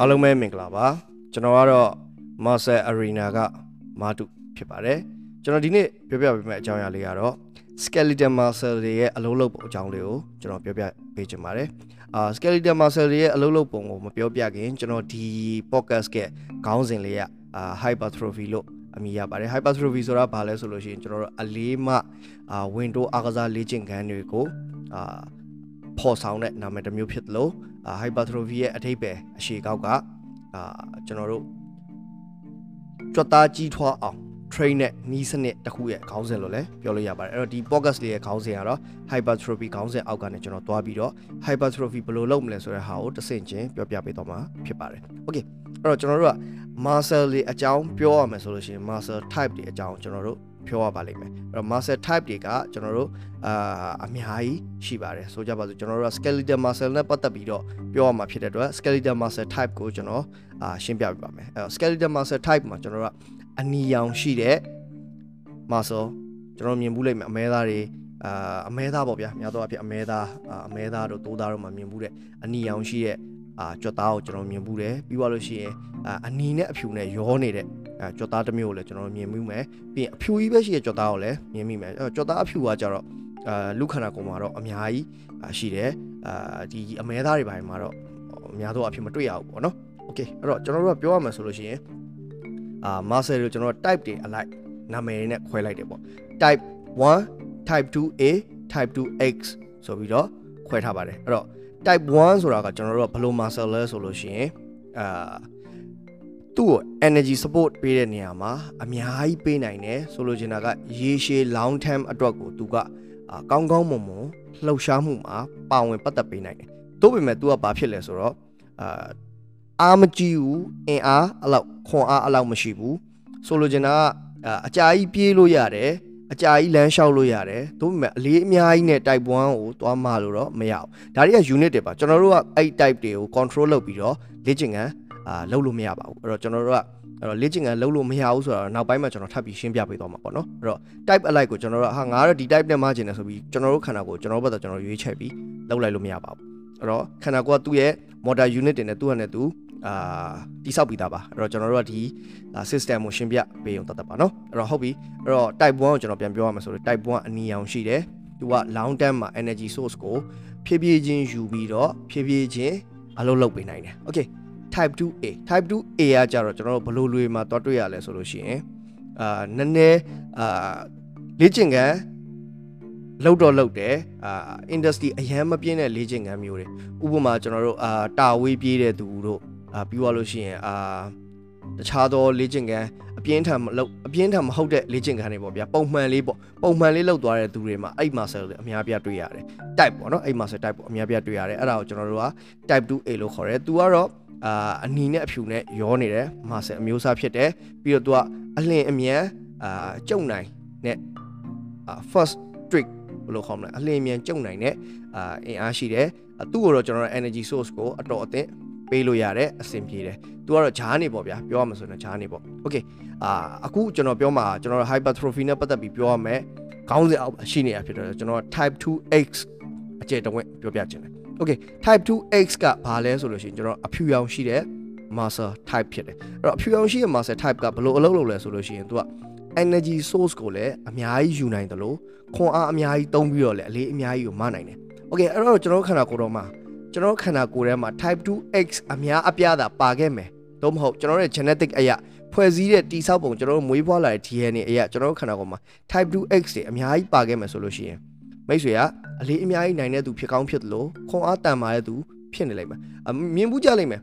အားလုံးပဲမင်္ဂလာပါကျွန်တော်ကတော့ Marcel Arena ကမာတုဖြစ်ပါတယ်ကျွန်တော်ဒီနေ့ပြောပြပေးမယ့်အကြောင်းအရာလေးကတော့ skeletal muscle တွေရဲ့အလုံးလုံးပုံအကြောင်းလေးကိုကျွန်တော်ပြောပြပေးချင်ပါတယ်အာ skeletal muscle တွေရဲ့အလုံးလုံးပုံကိုမပြောပြခင်ကျွန်တော်ဒီ podcast ကခေါင်းစဉ်လေးကအာ hypertrophy လို့အမည်ရပါတယ် hypertrophy ဆိုတာဘာလဲဆိုလို့ရှိရင်ကျွန်တော်တို့အလေးမှအာ window အားကစားလေ့ကျင့်ခန်းတွေကို အာဖော်ဆောင်တဲ့နာမည်တစ်မျိုးဖြစ်တယ်လို့ hypertrophy ရဲ့အထိပ္ပယ်အရှေကောက်ကအာကျွန်တော်တို့ကြွက်သားကြီးထွားအောင် train နဲ့နီးစနစ်တစ်ခုရဲ့ခေါင်းစဉ်လို့လည်းပြောလို့ရပါတယ်အဲ့တော့ဒီ podcast လေးရဲ့ခေါင်းစဉ်ကတော့ hypertrophy ခေါင်းစဉ်အောက်ကနေကျွန်တော်တွားပြီးတော့ hypertrophy ဘယ်လိုလုပ်မလဲဆိုတဲ့ဟာကိုတစ်ဆင့်ချင်းပြောပြပေးတော့မှာဖြစ်ပါတယ် okay အဲ့တော့ကျွန်တော်တို့က muscle လေးအကြောင်းပြောရမယ်ဆိုလို့ရှိရင် muscle type တွေအကြောင်းကျွန်တော်တို့ ပြောရပါလိမ့်မယ်အဲ့တော့ muscle type တွေကကျွန်တော်တို့အာအများကြီးရှိပါတယ်ဆိုကြပါစို့ကျွန်တော်တို့က skeletal muscle နဲ့ပတ်သက်ပြီးတော့ပြောရမှာဖြစ်တဲ့အတွက် skeletal muscle type ကိုကျွန်တော်အာရှင်းပြပေးပါမယ်အဲ့တော့ skeletal muscle type မှာကျွန်တော်တို့ကအနီရောင်ရှိတဲ့ muscle ကျွန်တော်မြင်ဘူးလိမ့်မယ်အမဲသားတွေအာအမဲသားပေါ့ဗျာများသောအားဖြင့်အမဲသားအမဲသားတို့သိုးသားတို့မှမြင်ဘူးတဲ့အနီရောင်ရှိတဲ့အာကြွက်သားကိုကျွန်တော်မြင်ဘူးတယ်ပြီးသွားလို့ရှိရင်အာအနီနဲ့အဖြူနဲ့ရောနေတဲ့ အဲကြွက်သားတစ်မျိုးကိုလည်းကျွန်တော်မြင်မိမယ်ပြီးရင်အဖြူကြီးပဲရှိတဲ့ကြွက်သားကိုလည်းမြင်မိမယ်အဲကြွက်သားအဖြူကကြတော့အာလူခန္ဓာကိုယ်မှာတော့အများကြီးရှိတယ်အာဒီအမဲသားတွေပိုင်းမှာတော့အများသောအဖြစ်မတွေ့ရဘူးပေါ့နော်โอเคအဲ့တော့ကျွန်တော်တို့ကပြောရမယ်ဆိုလို့ရှိရင်အာ muscle ကိုကျွန်တော် type တွေအလိုက်နာမည်နဲ့ခွဲလိုက်တယ်ပေါ့ type 1 type 2A type 2X ဆိုပြီးတော့ခွဲထားပါတယ်အဲ့တော့ type 1ဆိုတာကကျွန်တော်တို့ကဘယ်လို muscle လဲဆိုလို့ရှိရင်အာ သူ့ကို energy support ပေးတဲ့နေရာမှာအများကြီးပေးနိုင်တယ်ဆိုလိုချင်တာကရေရှည် long term အတွက်ကိုသူကကောင်းကောင်းမွန်မွန်လှုပ်ရှားမှုမှာပါဝင်ပတ်သက်ပေးနိုင်တယ်။သို့ပေမဲ့ तू ကဘာဖြစ်လဲဆိုတော့အာအားမကြီးဘူးအင်အားအလောက်ခွန်အားအလောက်မရှိဘူးဆိုလိုချင်တာကအကြာကြီးပြေးလို့ရတယ်အကြာကြီးလမ်းလျှောက်လို့ရတယ်ဒါပေမဲ့အလေးအများကြီးနဲ့ type 1ကိုသွားမှလို့တော့မရဘူးဒါတွေက unit တွေပါကျွန်တော်တို့ကအဲ့ type တွေကို control လုပ်ပြီးတော့လေ့ကျင့်ခန်း အာလှုပ်လို့မရပါဘူးအဲ့တော့ကျွန်တော်တို့ကအဲ့တော့ leading ကလှုပ်လို့မရဘူးဆိုတော့နောက်ပိုင်းမှာကျွန်တော်ထပ်ပြီးရှင်းပြပေးသွားမှာပေါ့နော်အဲ့တော့ type alike ကိုကျွန်တော်တို့ဟာငါတော့ဒီ type နဲ့မှကျင်တယ်ဆိုပြီးကျွန်တော်တို့ခန္ဓာကိုကျွန်တော်တို့ဘက်တော့ကျွန်တော်ရွေးချက်ပြီးလှုပ်လိုက်လို့မရပါဘူးအဲ့တော့ခန္ဓာကိုယ်ကသူ့ရဲ့ motor unit တင်နဲ့သူ့ဟာနဲ့သူအာတိဆောက်ပြီးသားပါအဲ့တော့ကျွန်တော်တို့ကဒီ system ကိုရှင်းပြပေးအောင်တတ်တတ်ပါနော်အဲ့တော့ဟုတ်ပြီအဲ့တော့ type 1ကိုကျွန်တော်ပြန်ပြောရမှာဆိုတော့ type 1ကအနီရောင်ရှိတယ်သူက long term မှာ energy source ကိုဖြည်းဖြည်းချင်းယူပြီးတော့ဖြည်းဖြည်းချင်းအလုပ်လုပ်ပေးနိုင်တယ် okay type 2A type 2A ကကြတော့ကျွန်တော်တို့ဘလို့လွေမှာတွားတွေ့ရလဲဆိုလို့ရှိရင်အာနည်းနည်းအာလေ့ကျင့်ခန်းလောက်တော့လောက်တယ်အာ industry အရန်မပြင်းတဲ့လေ့ကျင့်ခန်းမျိုးတွေဥပမာကျွန်တော်တို့အာတာဝေးပြေးတဲ့သူတို့အာပြီးသွားလို့ရှိရင်အာတခြားသောလေ့ကျင့်ခန်းအပြင်းထန်မလုပ်အပြင်းထန်မဟုတ်တဲ့လေ့ကျင့်ခန်းတွေပေါ့ဗျာပုံမှန်လေးပေါ့ပုံမှန်လေးလောက်သွားတဲ့သူတွေမှာအဲ့ muscle တွေအများပြတွေ့ရတယ် type ပေါ့နော်အဲ့ muscle type ပေါ့အများပြတွေ့ရတယ်အဲ့ဒါကိုကျွန်တော်တို့က type 2A လို့ခေါ်တယ်သူကတော့ အာအနီနဲ့အဖြူနဲ့ရောနေတယ် muscle အမျိုးအစားဖြစ်တယ်ပြီးတော့သူကအလင်းအမြန်အာကျုံနိုင်နဲ့အာ first trick ဘယ်လိုခေါ်မလဲအလင်းအမြန်ကျုံနိုင်တဲ့အာအင်အားရှိတယ်သူ့ကိုတော့ကျွန်တော်တို့ energy source ကိုအတော်အသင့်ပေးလို့ရတယ်အဆင်ပြေတယ်။ तू ကတော့ဂျားနေပေါ့ဗျာပြောရမှာဆိုရင်ဂျားနေပေါ့။ Okay အာအခုကျွန်တော်ပြောမှာကျွန်တော် hypertrophy နဲ့ပတ်သက်ပြီးပြောရမယ်။ခေါင်းစဉ်အောက်ရှိနေတာဖြစ်တော့ကျွန်တော် type 2X အကျယ်တဝင့်ပြောပြချင်တယ်။ Okay type 2X ကဘာလဲဆိုလို့ရှိရင်ကျွန်တော်အဖြူရောင်ရှိတဲ့ muscle type ဖြစ်တယ်။အဲ့တော့အဖြူရောင်ရှိတဲ့ muscle type ကဘယ်လိုအလုပ်လုပ်လဲဆိုလို့ရှိရင် तू က energy source ကိုလည်းအများကြီးယူနိုင်တယ်လို့ခွန်အားအများကြီးသုံးပြီးတော့လည်းအလေးအများကြီးကိုမနိုင်တယ်။ Okay အဲ့တော့ကျွန်တော်ခန္ဓာကိုယ်တော်မှာကျွန်တော်ခန္ဓာကိုယ်ထဲမှာ type 2X အများအပြားသာပါခဲ့မယ်သို့မဟုတ်ကျွန်တော်ရဲ့ genetic အရာဖွဲ့စည်းတဲ့တိဆောက်ပုံကျွန်တော်တို့မွေးဖွားလာတဲ့ DNA အရာကျွန်တော်တို့ခန္ဓာကိုယ်မှာ type 2X တွေအများကြီးပါခဲ့မယ်ဆိုလို့ရှိရင် မိတ်ဆွေကအလေးအများကြီးနိုင်တဲ့သူဖြစ်ကောင်းဖြစ်တယ်လို့ခွန်အားတန်မာတဲ့သူဖြစ်နေလိမ့်မယ်မြင်ဘူးကြလိမ့်မယ်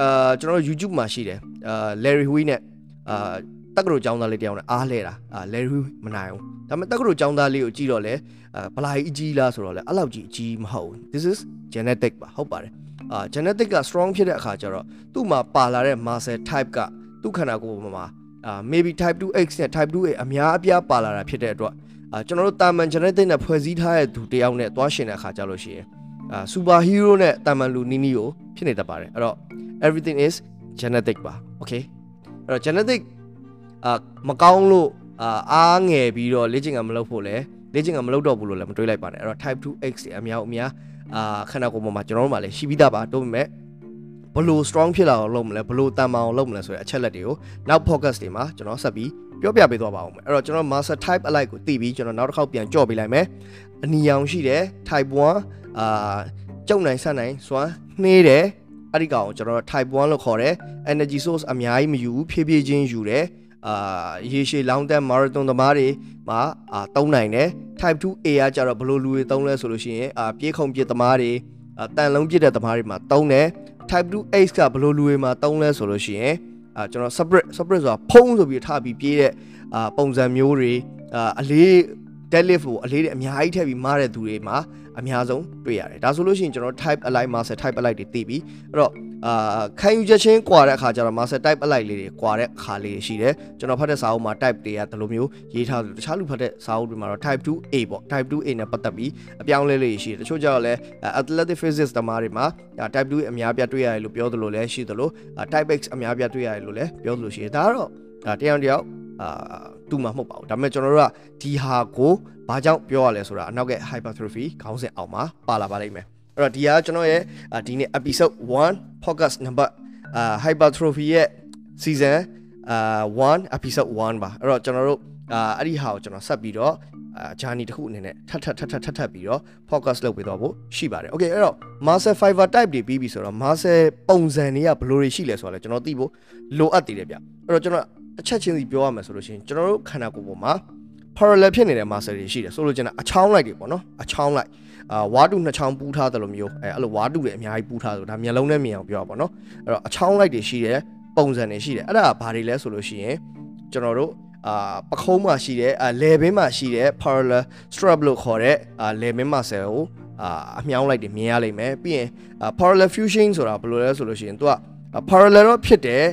အာကျွန်တော်တို့ YouTube မှာရှိတယ်အာ Larry Hui နဲ့အာတက္ကသိုလ်ကျောင်းသားလေးတယောက်နဲ့အားလဲတာအာ Larry Hui မနိုင်ဘူးဒါပေမဲ့တက္ကသိုလ်ကျောင်းသားလေးကိုကြည့်တော့လေအာဘလာကြီးအကြီးလားဆိုတော့လေအဲ့လောက်ကြီးအကြီးမဟုတ်ဘူး this is genetic ပါဟုတ်ပါတယ်အာ genetic က strong ဖြစ်တဲ့အခါကျတော့သူ့မှာပါလာတဲ့ muscle type ကသူ့ခန္ဓာကိုယ်မှာအာ maybe type 2X နဲ့ type 2A အများအပြားပါလာတာဖြစ်တဲ့အတွက် အာကျွန်တော်တို့တာမန် genetic နဲ့ဖွဲ့စည်းထားတဲ့သူတယောက်နဲ့သွားရှင်တဲ့အခါကျလို့ရှိရင်အာ super hero နဲ့တာမန်လူနီးနီးကိုဖြစ်နေတတ်ပါတယ်အဲ့တော့ everything is genetic ပါ okay အဲ့တော့ genetic အာမကောင်းလို့အာအားငယ်ပြီးတော့လေ့ကျင့်ကမလုပ်ဖို့လဲလေ့ကျင့်ကမလုပ်တော့ဘူးလို့လည်းမတွေးလိုက်ပါနဲ့အဲ့တော့ type 2x တွေအများအများအာခန္ဓာကိုယ်ပေါ်မှာကျွန်တော်တို့မှလည်းရှိပြီးသားပါတို့ပေမဲ့ဘလို့ strong ဖြစ်လာအောင်လုပ်မလဲဘလို့တန်မာအောင်လုပ်မလဲဆိုတဲ့အချက်လက်တွေကိုနောက် focus တွေမှာကျွန်တော်ဆက်ပြီး ပြောပြပေးသွားပါဦးမယ်အဲ့တော့ကျွန်တော် master type alike ကိုသိပြီးကျွန်တော်နောက်တစ်ခေါက်ပြန်ကြော့ပေးလိုက်မယ်အနီရောင်ရှိတယ် type 1အာကြုံနိုင်ဆက်နိုင်စွမ်းနှေးတယ်အဲ့ဒီကောင်ကိုကျွန်တော် type 1လို့ခေါ်တယ် energy source အများကြီးမယူဘူးဖြည်းဖြည်းချင်းယူတယ်အာရေရှည် long term marathon သမားတွေမှာအာတုံးနိုင်တယ် type 2A ကကြတော့ဘယ်လိုလူတွေတုံးလဲဆိုလို့ရှိရင်အာပြေးခုံပြေးသမားတွေအာတန်လုံးပြစ်တဲ့သမားတွေမှာတုံးတယ် type 2H ကဘယ်လိုလူတွေမှာတုံးလဲဆိုလို့ရှိရင် အာကျွန်တော် separate separate ဆိုတာဖုံးဆိုပြီးထားပြီးပြေးတဲ့အာပုံစံမျိုးတွေအာအလေး deadlift ကိုအလေးတွေအများကြီးထည့်ပြီးမားတဲ့သူတွေမှာအများဆုံးတွေ့ရတယ်ဒါဆိုလို့ရှိရင်ကျွန်တော် type align master type align တွေသိပြီအဲ့တော့အာခံယူချက်ချင်းကွာတဲ့အခါကျတော့ master type align လေးတွေကွာတဲ့အခါလေးတွေရှိတယ်ကျွန်တော်ဖတ်တဲ့စာအုပ်မှာ type တွေကဒီလိုမျိုးရေးထားတယ်တခြားလူဖတ်တဲ့စာအုပ်တွေမှာတော့ type 2A ပေါ့ type 2A နဲ့ပတ်သက်ပြီးအပြောင်းလဲလေးရှိတယ်တချို့ကျတော့လည်း athletic physics တမားတွေမှာ type 2အများပြတွေ့ရတယ်လို့ပြောသလိုလည်းရှိသလို type X အများပြတွေ့ရတယ်လို့လည်းပြောသလိုရှိတယ်ဒါကတော့ဒါတယောက်တယောက်အာ တူမှာမဟုတ်ပါဘူးဒါပေမဲ့ကျွန်တော်တို့ကဒီဟာကိုဘာကြောင့်ပြောရလဲဆိုတာအနောက်က hypertrophy ခေါင်းစဉ်အောက်မှာပါလာပါလိမ့်မယ်အဲ့တော့ဒီဟာကျွန်တော်ရဲ့ဒီနေ့ episode 1 podcast number အာ hypertrophy ရဲ့ season အာ1 episode 1ပါအဲ့တော့ကျွန်တော်တို့အာအဲ့ဒီဟာကိုကျွန်တော်ဆက်ပြီးတော့အာ journey တစ်ခုအနေနဲ့ထပ်ထပ်ထပ်ထပ်ထပ်ထပ်ပြီးတော့ focus လုပ်ပေးတော့ဖို့ရှိပါတယ် okay အဲ့တော့ master fiber type တွေပြီးပြီဆိုတော့ master ပုံစံတွေကဘယ်လိုတွေရှိလဲဆိုတော့လေကျွန်တော်သိဖို့လိုအပ်သေးတယ်ဗျအဲ့တော့ကျွန်တော် တစ်ချက်ချင်းစီပြောရမယ်ဆိုလို့ရှိရင်ကျွန်တော်တို့ခန္ဓာကိုယ်ပေါ်မှာ parallel ဖြစ်နေတဲ့ master တွေရှိတယ်ဆိုလို့ကျွန်တော်အချောင်းလိုက်တွေပေါ့နော်အချောင်းလိုက်အာဝါတူနှစ်ချောင်းပူးထားတယ်လို့မျိုးအဲအဲ့လိုဝါတူတွေအများကြီးပူးထားတယ်ဒါမျက်လုံးနဲ့မြင်အောင်ပြောပါတော့အဲ့တော့အချောင်းလိုက်တွေရှိတယ်ပုံစံတွေရှိတယ်အဲ့ဒါဘာတွေလဲဆိုလို့ရှိရင်ကျွန်တော်တို့အာပခုံးမှာရှိတဲ့အာလေဘင်းမှာရှိတဲ့ parallel strap လို့ခေါ်တဲ့အာလေဘင်း muscle ကိုအာအမြောင်းလိုက်တွေမြင်ရလိမ့်မယ်ပြီးရင် parallel fusion ဆိုတာဘယ်လိုလဲဆိုလို့ရှိရင်သူက parallel တော့ဖြစ်တယ်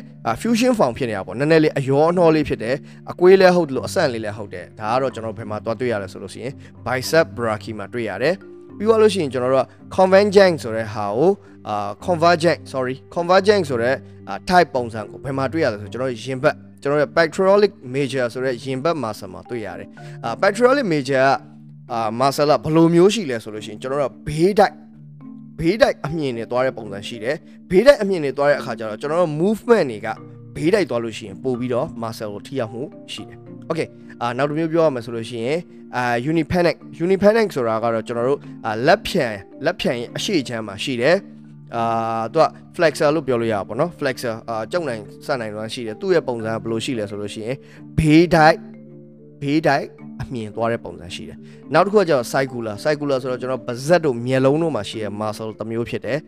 fusion form ဖြစ်နေတာပေါ့နည်းနည်းလေးအယောအနှောလေးဖြစ်တယ်အကွေးလဲဟုတ်တယ်လို့အဆန့်လေးလဲဟုတ်တယ်ဒါကတော့ကျွန်တော်ဘယ်မှာသွားတွေ့ရလဲဆိုလို့ရှိရင် bicep brachii မှာတွေ့ရတယ်ပြီးသွားလို့ရှိရင်ကျွန်တော်တို့က convergent ဆိုတဲ့ဟာကိုအာ convergent sorry convergent ဆိုတဲ့ type ပုံစံကိုဘယ်မှာတွေ့ရလဲဆိုကျွန်တော်ရင်ဘတ်ကျွန်တော်ရဲ့ pectoralic major ဆိုတဲ့ရင်ဘတ် muscle မှာတွေ့ရတယ်အာ pectoralic major ကအာ muscle ကဘယ်လိုမျိုးရှိလဲဆိုလို့ရှိရင်ကျွန်တော်တို့ကဘေးတိုက် ဘေးတိုက်အမြင်နဲ့သွားတဲ့ပုံစံရှိတယ်ဘေးတိုက်အမြင်နဲ့သွားတဲ့အခါကျတော့ကျွန်တော်တို့ movement တွေကဘေးတိုက်သွားလို့ရှိရင်ပို့ပြီးတော့ muscle ကိုထိရောက်မှုရှိတယ် okay အာနောက်တစ်မျိုးပြောရမယ်ဆိုလို့ရှိရင်အာ unipanic unipanic ဆိုတာကတော့ကျွန်တော်တို့အာလက်ဖြံလက်ဖြံရဲ့အရှိချမ်းမှာရှိတယ်အာသူက flexor လို့ပြောလို့ရပါဘောเนาะ flexor အာကြုံနိုင်စနိုင်တော့ရှိတယ်သူ့ရဲ့ပုံစံကဘယ်လိုရှိလဲဆိုလို့ရှိရင်ဘေးတိုက်ဘေးတိုက် အမြင်သွားတဲ့ပုံစံရှိတယ်နောက်တစ်ခုကကျတော့ circular circular ဆိုတော့ကျွန်တော်ပါဇက်တို့မျက်လုံးတို့မှာရှိတဲ့ muscle တစ်မျိုးဖြစ်တယ်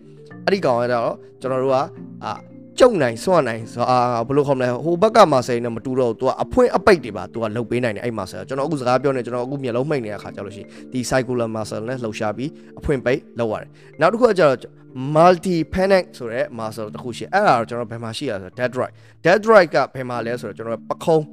အဲ့ဒီကောင်ကတော့ကျွန်တော်တို့ကအာကျုံနိုင်စွန့်နိုင်ဆိုအာဘယ်လိုခေါ်မလဲဟိုဘက်ကမာဆယ်နဲ့မတူတော့သူကအဖွင့်အပိတ်တွေပါသူကလှုပ်ပေးနိုင်တယ်အဲ့မာဆယ်ကျွန်တော်အခုစကားပြောနေကျွန်တော်အခုမျက်လုံးမှိတ်နေတဲ့အခါကျလို့ရှိရင်ဒီ circular muscle နဲ့လှုပ်ရှားပြီးအဖွင့်ပိတ်လုပ်ရတယ်နောက်တစ်ခုကကျတော့ multi panic ဆိုတဲ့ muscle တစ်ခုရှိအဲ့ဒါတော့ကျွန်တော်ဘယ်မှာရှိရလဲဆိုတော့ dead right dead right ကဘယ်မှာလဲဆိုတော့ကျွန်တော်ပခုံး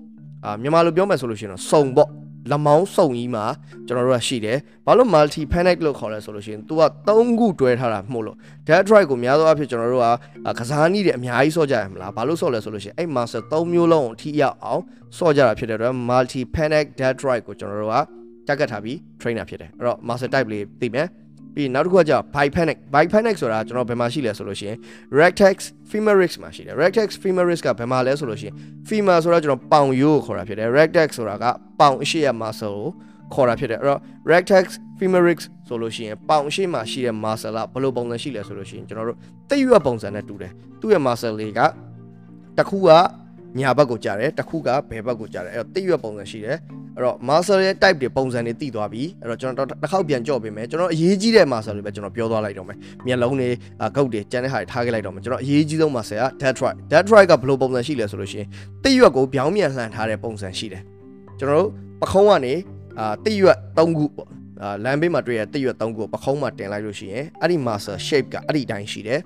အာမြန်မာလိုပြောမယ်ဆိုလို့ရှိရင်တော့စုံပေါ့ လမောင်းစုံကြီးမှာကျွန်တော်တို့ကရှိတယ်။ဘာလို့ multi panic လို့ခေါ်လဲဆိုလို့ရှိရင် तू က3ခုတွဲထားတာမှုလို့ dead drive ကိုများသောအားဖြင့်ကျွန်တော်တို့ကကစားနည်းတွေအများကြီးစော့ကြရမလား။ဘာလို့စော့လဲဆိုလို့ရှိရင်အဲ့ master 3မျိုးလုံးကိုထိရောက်အောင်စော့ကြတာဖြစ်တဲ့အတွက် multi panic dead drive ကိုကျွန်တော်တို့ကတက်ကတ်ထားပြီး trainer ဖြစ်တယ်။အဲ့တော့ master type လေးသိမယ်။ ပြီးနောက်တစ်ခုကကြာ bipanic bipanic ဆိုတာကျွန်တော်ဘယ်မှာရှိလဲဆိုလို့ရှိရင် rectex femoris မှာရှိတယ် rectex femoris ကဘယ်မှာလဲဆိုလို့ရှိရင် femur ဆိုတာကျွန်တော်ပေါင်ရိုးကိုခေါ်တာဖြစ်တယ် rectex ဆိုတာကပေါင်အရှိရ muscle ကိုခေါ်တာဖြစ်တယ်အဲ့တော့ rectex femoris ဆိုလို့ရှိရင်ပေါင်အရှိမှာရှိတဲ့ muscle ကဘယ်လိုပုံစံရှိလဲဆိုလို့ရှိရင်ကျွန်တော်တို့သိရွက်ပုံစံနဲ့တူတယ်သူ့ရဲ့ muscle လေးကတစ်ခုက ညာဘက်ကိုကြားတယ်တစ်ခုကဘယ်ဘက်ကိုကြားတယ်အဲ့တော့သိရွက်ပုံစံရှိတယ်အဲ့တော့ muscle ရဲ့ type တွေပုံစံတွေသိသွားပြီအဲ့တော့ကျွန်တော်တစ်ခေါက်ပြန်ကြော့ပေးမယ်ကျွန်တော်အရေးကြီးတဲ့ muscle တွေပဲကျွန်တော်ပြောသွားလိုက်တော့မယ်မျက်လုံးတွေဂုတ်တွေကျန်တဲ့ဟာတွေထားခဲ့လိုက်တော့မယ်ကျွန်တော်အရေးကြီးဆုံး muscle က deltoid deltoid ကဘယ်လိုပုံစံရှိလဲဆိုလို့ရှိရင်သိရွက်ကိုပြောင်းပြန်လှန်ထားတဲ့ပုံစံရှိတယ်ကျွန်တော်တို့ပခုံးကနေအာသိရွက်၃ခုပေါ့အာလမ်းဘေးမှာတွေ့ရသိရွက်၃ခုကိုပခုံးမှာတင်လိုက်လို့ရှိရင်အဲ့ဒီ muscle shape ကအဲ့ဒီတိုင်းရှိတယ်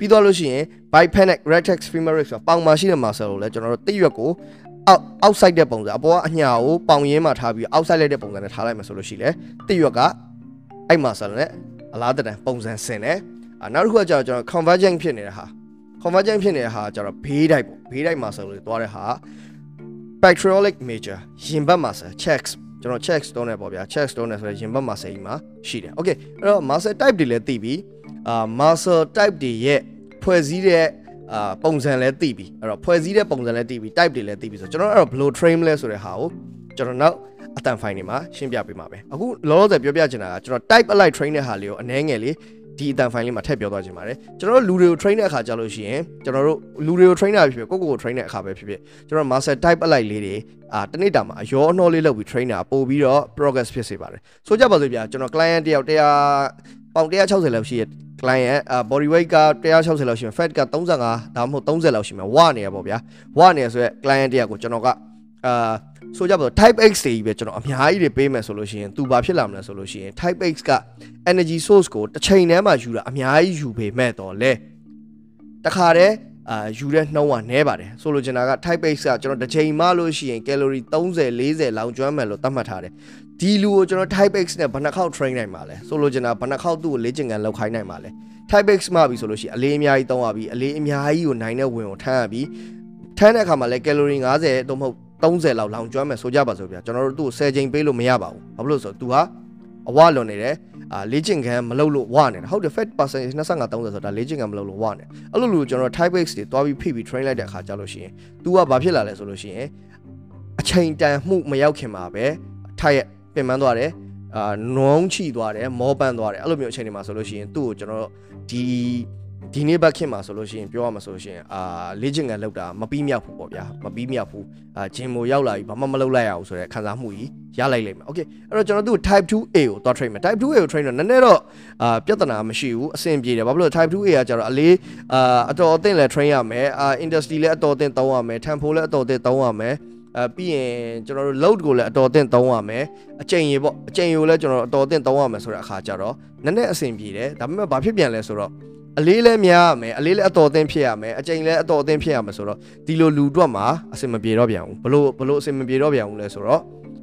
ပြီးတော့လို့ရှိရင် bipenic rectex femoris ဆိုပေါင်မှာရှိတဲ့ muscle ကိုလည်းကျွန်တော်တို့တိရွက်ကိုအောက်အောက်ဆိုင်တဲ့ပုံစံအပေါ်ကအညာကိုပေါင်ရင်းမှာထားပြီးအောက်ဆိုင်လိုက်တဲ့ပုံစံနဲ့ထားလိုက်မှာဆိုလို့ရှိလေတိရွက်ကအဲ့ muscle နဲ့အလားတန်ပုံစံဆင်တယ်အနောက်တစ်ခုကကျတော့ကျွန်တော် convergent ဖြစ်နေတဲ့ဟာ convergent ဖြစ်နေတဲ့ဟာကျတော့ဘေးတိုက်ပေါ့ဘေးတိုက် muscle တွေသွားတဲ့ဟာ pectoralic major ရင်ဘတ် muscle chest ကျွန်တော် check stone နဲ့ပေါ့ဗျာ check stone နဲ့ဆိုရင်ရင်ဘတ်မှာစိတ်မှာရှိတယ် okay အဲ့တော့ muscle type တွေလည်းသိပြီ အာ muscle type တွေရဲ့ဖွဲ့စည်းတဲ့အာပုံစံလည်းသိပြီအဲ့တော့ဖွဲ့စည်းတဲ့ပုံစံလည်းသိပြီ type တွေလည်းသိပြီဆိုတော့ကျွန်တော်အဲ့တော့ဘယ်လို train လဲဆိုတဲ့ဟာကိုကျွန်တော်နောက်အတန်ဖိုင်တွေမှာရှင်းပြပေးမှာပဲအခုလောလောဆယ်ပြောပြချင်တာကကျွန်တော် type alike train တဲ့ဟာလေးကိုအနည်းငယ်လေးဒီအတန်ဖိုင်လေးမှာထည့်ပြောသွားချင်ပါတယ်ကျွန်တော်တို့လူတွေကို train တဲ့အခါကြာလို့ရှိရင်ကျွန်တော်တို့လူတွေကို train တာဖြစ်ဖြစ်ကိုယ့်ကိုယ်ကို train တဲ့အခါပဲဖြစ်ဖြစ်ကျွန်တော် master type alike လေးတွေအာတနေ့တာမှာအရောအနှောလေးလုပ်ပြီး train တာပို့ပြီးတော့ progress ဖြစ်စေပါတယ်ဆိုကြပါစို့ဗျာကျွန်တော် client တယောက်100 ပေါင်160လောက်ရှိရဲ့ client အာ body weight က160လောက်ရှိမယ် fat က35ဒါမှမဟုတ်30လောက်ရှိမယ်ဝနေရပေါ့ဗျာဝနေရဆိုရက် client တယောက်ကိုကျွန်တော်ကအာဆိုကြပါတော့ type x တွေကြီးပဲကျွန်တော်အများကြီးတွေပေးမယ်ဆိုလို့ရှိရင်သူဘာဖြစ်လာမလဲဆိုလို့ရှိရင် type x က energy source ကိုတစ်ချိန်တည်းမှာယူတာအများကြီးယူပေမဲ့တော့လေတခါတည်းအာယူတဲ့နှုံးကနည်းပါတယ်ဆိုလိုချင်တာက type x ကကျွန်တော်တစ်ချိန်မှလို့ရှိရင် calorie 30 40လောက်ကျွမ်းမယ်လို့သတ်မှတ်ထားတယ် ဒီလူကိုကျွန်တော် type x နဲ့ဘယ်နှခေါက် train နိုင်မှာလဲဆိုလိုချင်တာဘယ်နှခေါက်သူ့ကိုလေ့ကျင့်ခန်းလုပ်ခိုင်းနိုင်မှာလဲ type x မှပြီဆိုလို့ရှိရင်အလေးအများကြီးသုံးရပြီအလေးအများကြီးကိုနိုင်တဲ့ဝင်ကိုထမ်းရပြီထမ်းတဲ့အခါမှာလဲ calorie 50တော့မဟုတ်30လောက်လောင်ကျွမ်းမယ်ဆိုကြပါစို့ဗျာကျွန်တော်တို့သူ့ကို10ချိန်ပေးလို့မရပါဘူးဘာဖြစ်လို့ဆိုတော့ तू ဟာအဝလွန်နေတယ်အာလေ့ကျင့်ခန်းမလုပ်လို့ဝနေတာဟုတ်တယ် fat percentage 25 30ဆိုတာလေ့ကျင့်ခန်းမလုပ်လို့ဝနေအဲ့လိုလိုကျွန်တော် type x တွေတွားပြီးဖိပြီး train လိုက်တဲ့အခါကျလို့ရှိရင် तू ကဘာဖြစ်လာလဲဆိုလို့ရှိရင်အချိန်တန်မှုမရောက်ခင်မှာပဲထိုက်ရ ပင်ပန်းသွားတယ်အာနုံးချိသွားတယ်မောပန်းသွားတယ်အဲ့လိုမျိုးအချိန်တွေမှာဆိုလို့ရှိရင်သူ့ကိုကျွန်တော်ဒီဒီနေ့ဘက်ခင်မှာဆိုလို့ရှိရင်ပြောရမှာဆိုလို့ရှိရင်အာလေ့ကျင့်ခန်းလောက်တာမပြီးမြောက်ဘူးပေါ့ဗျာမပြီးမြောက်ဘူးအာဂျင်မိုရောက်လာပြီဘာမှမလုပ်လိုက်ရဘူးဆိုတဲ့ခံစားမှုကြီးရလိုက်လိမ့်မယ်โอเคအဲ့တော့ကျွန်တော်သူ့ type 2A ကိုသွား train မယ် type 2A ကို train တော့နည်းနည်းတော့အာပြဿနာမရှိဘူးအဆင်ပြေတယ်ဘာဖြစ်လို့ type 2A ကကျတော့အလေးအာအတော်အသင့်လဲ train ရမယ်အာ industry လဲအတော်အသင့်သုံးရမယ် tempo လဲအတော်အသင့်သုံးရမယ် အဲပြီးရင်ကျွန်တော်တို့ load ကိုလည်းအတော်အသင့်သုံးရမယ်အချိန်ရေပေါ့အချိန်ရေကိုလည်းကျွန်တော်အတော်အသင့်သုံးရမယ်ဆိုတဲ့အခါကျတော့နည်းနည်းအဆင်ပြေတယ်ဒါပေမဲ့ဘာဖြစ်ပြန်လဲဆိုတော့အလေးလည်းများရမယ်အလေးလည်းအတော်အသင့်ဖြစ်ရမယ်အချိန်လည်းအတော်အသင့်ဖြစ်ရမယ်ဆိုတော့ဒီလိုလူတွက်မှာအဆင်မပြေတော့ပြန်ဘူးဘလို့ဘလို့အဆင်မပြေတော့ပြန်ဘူးလဲဆိုတော့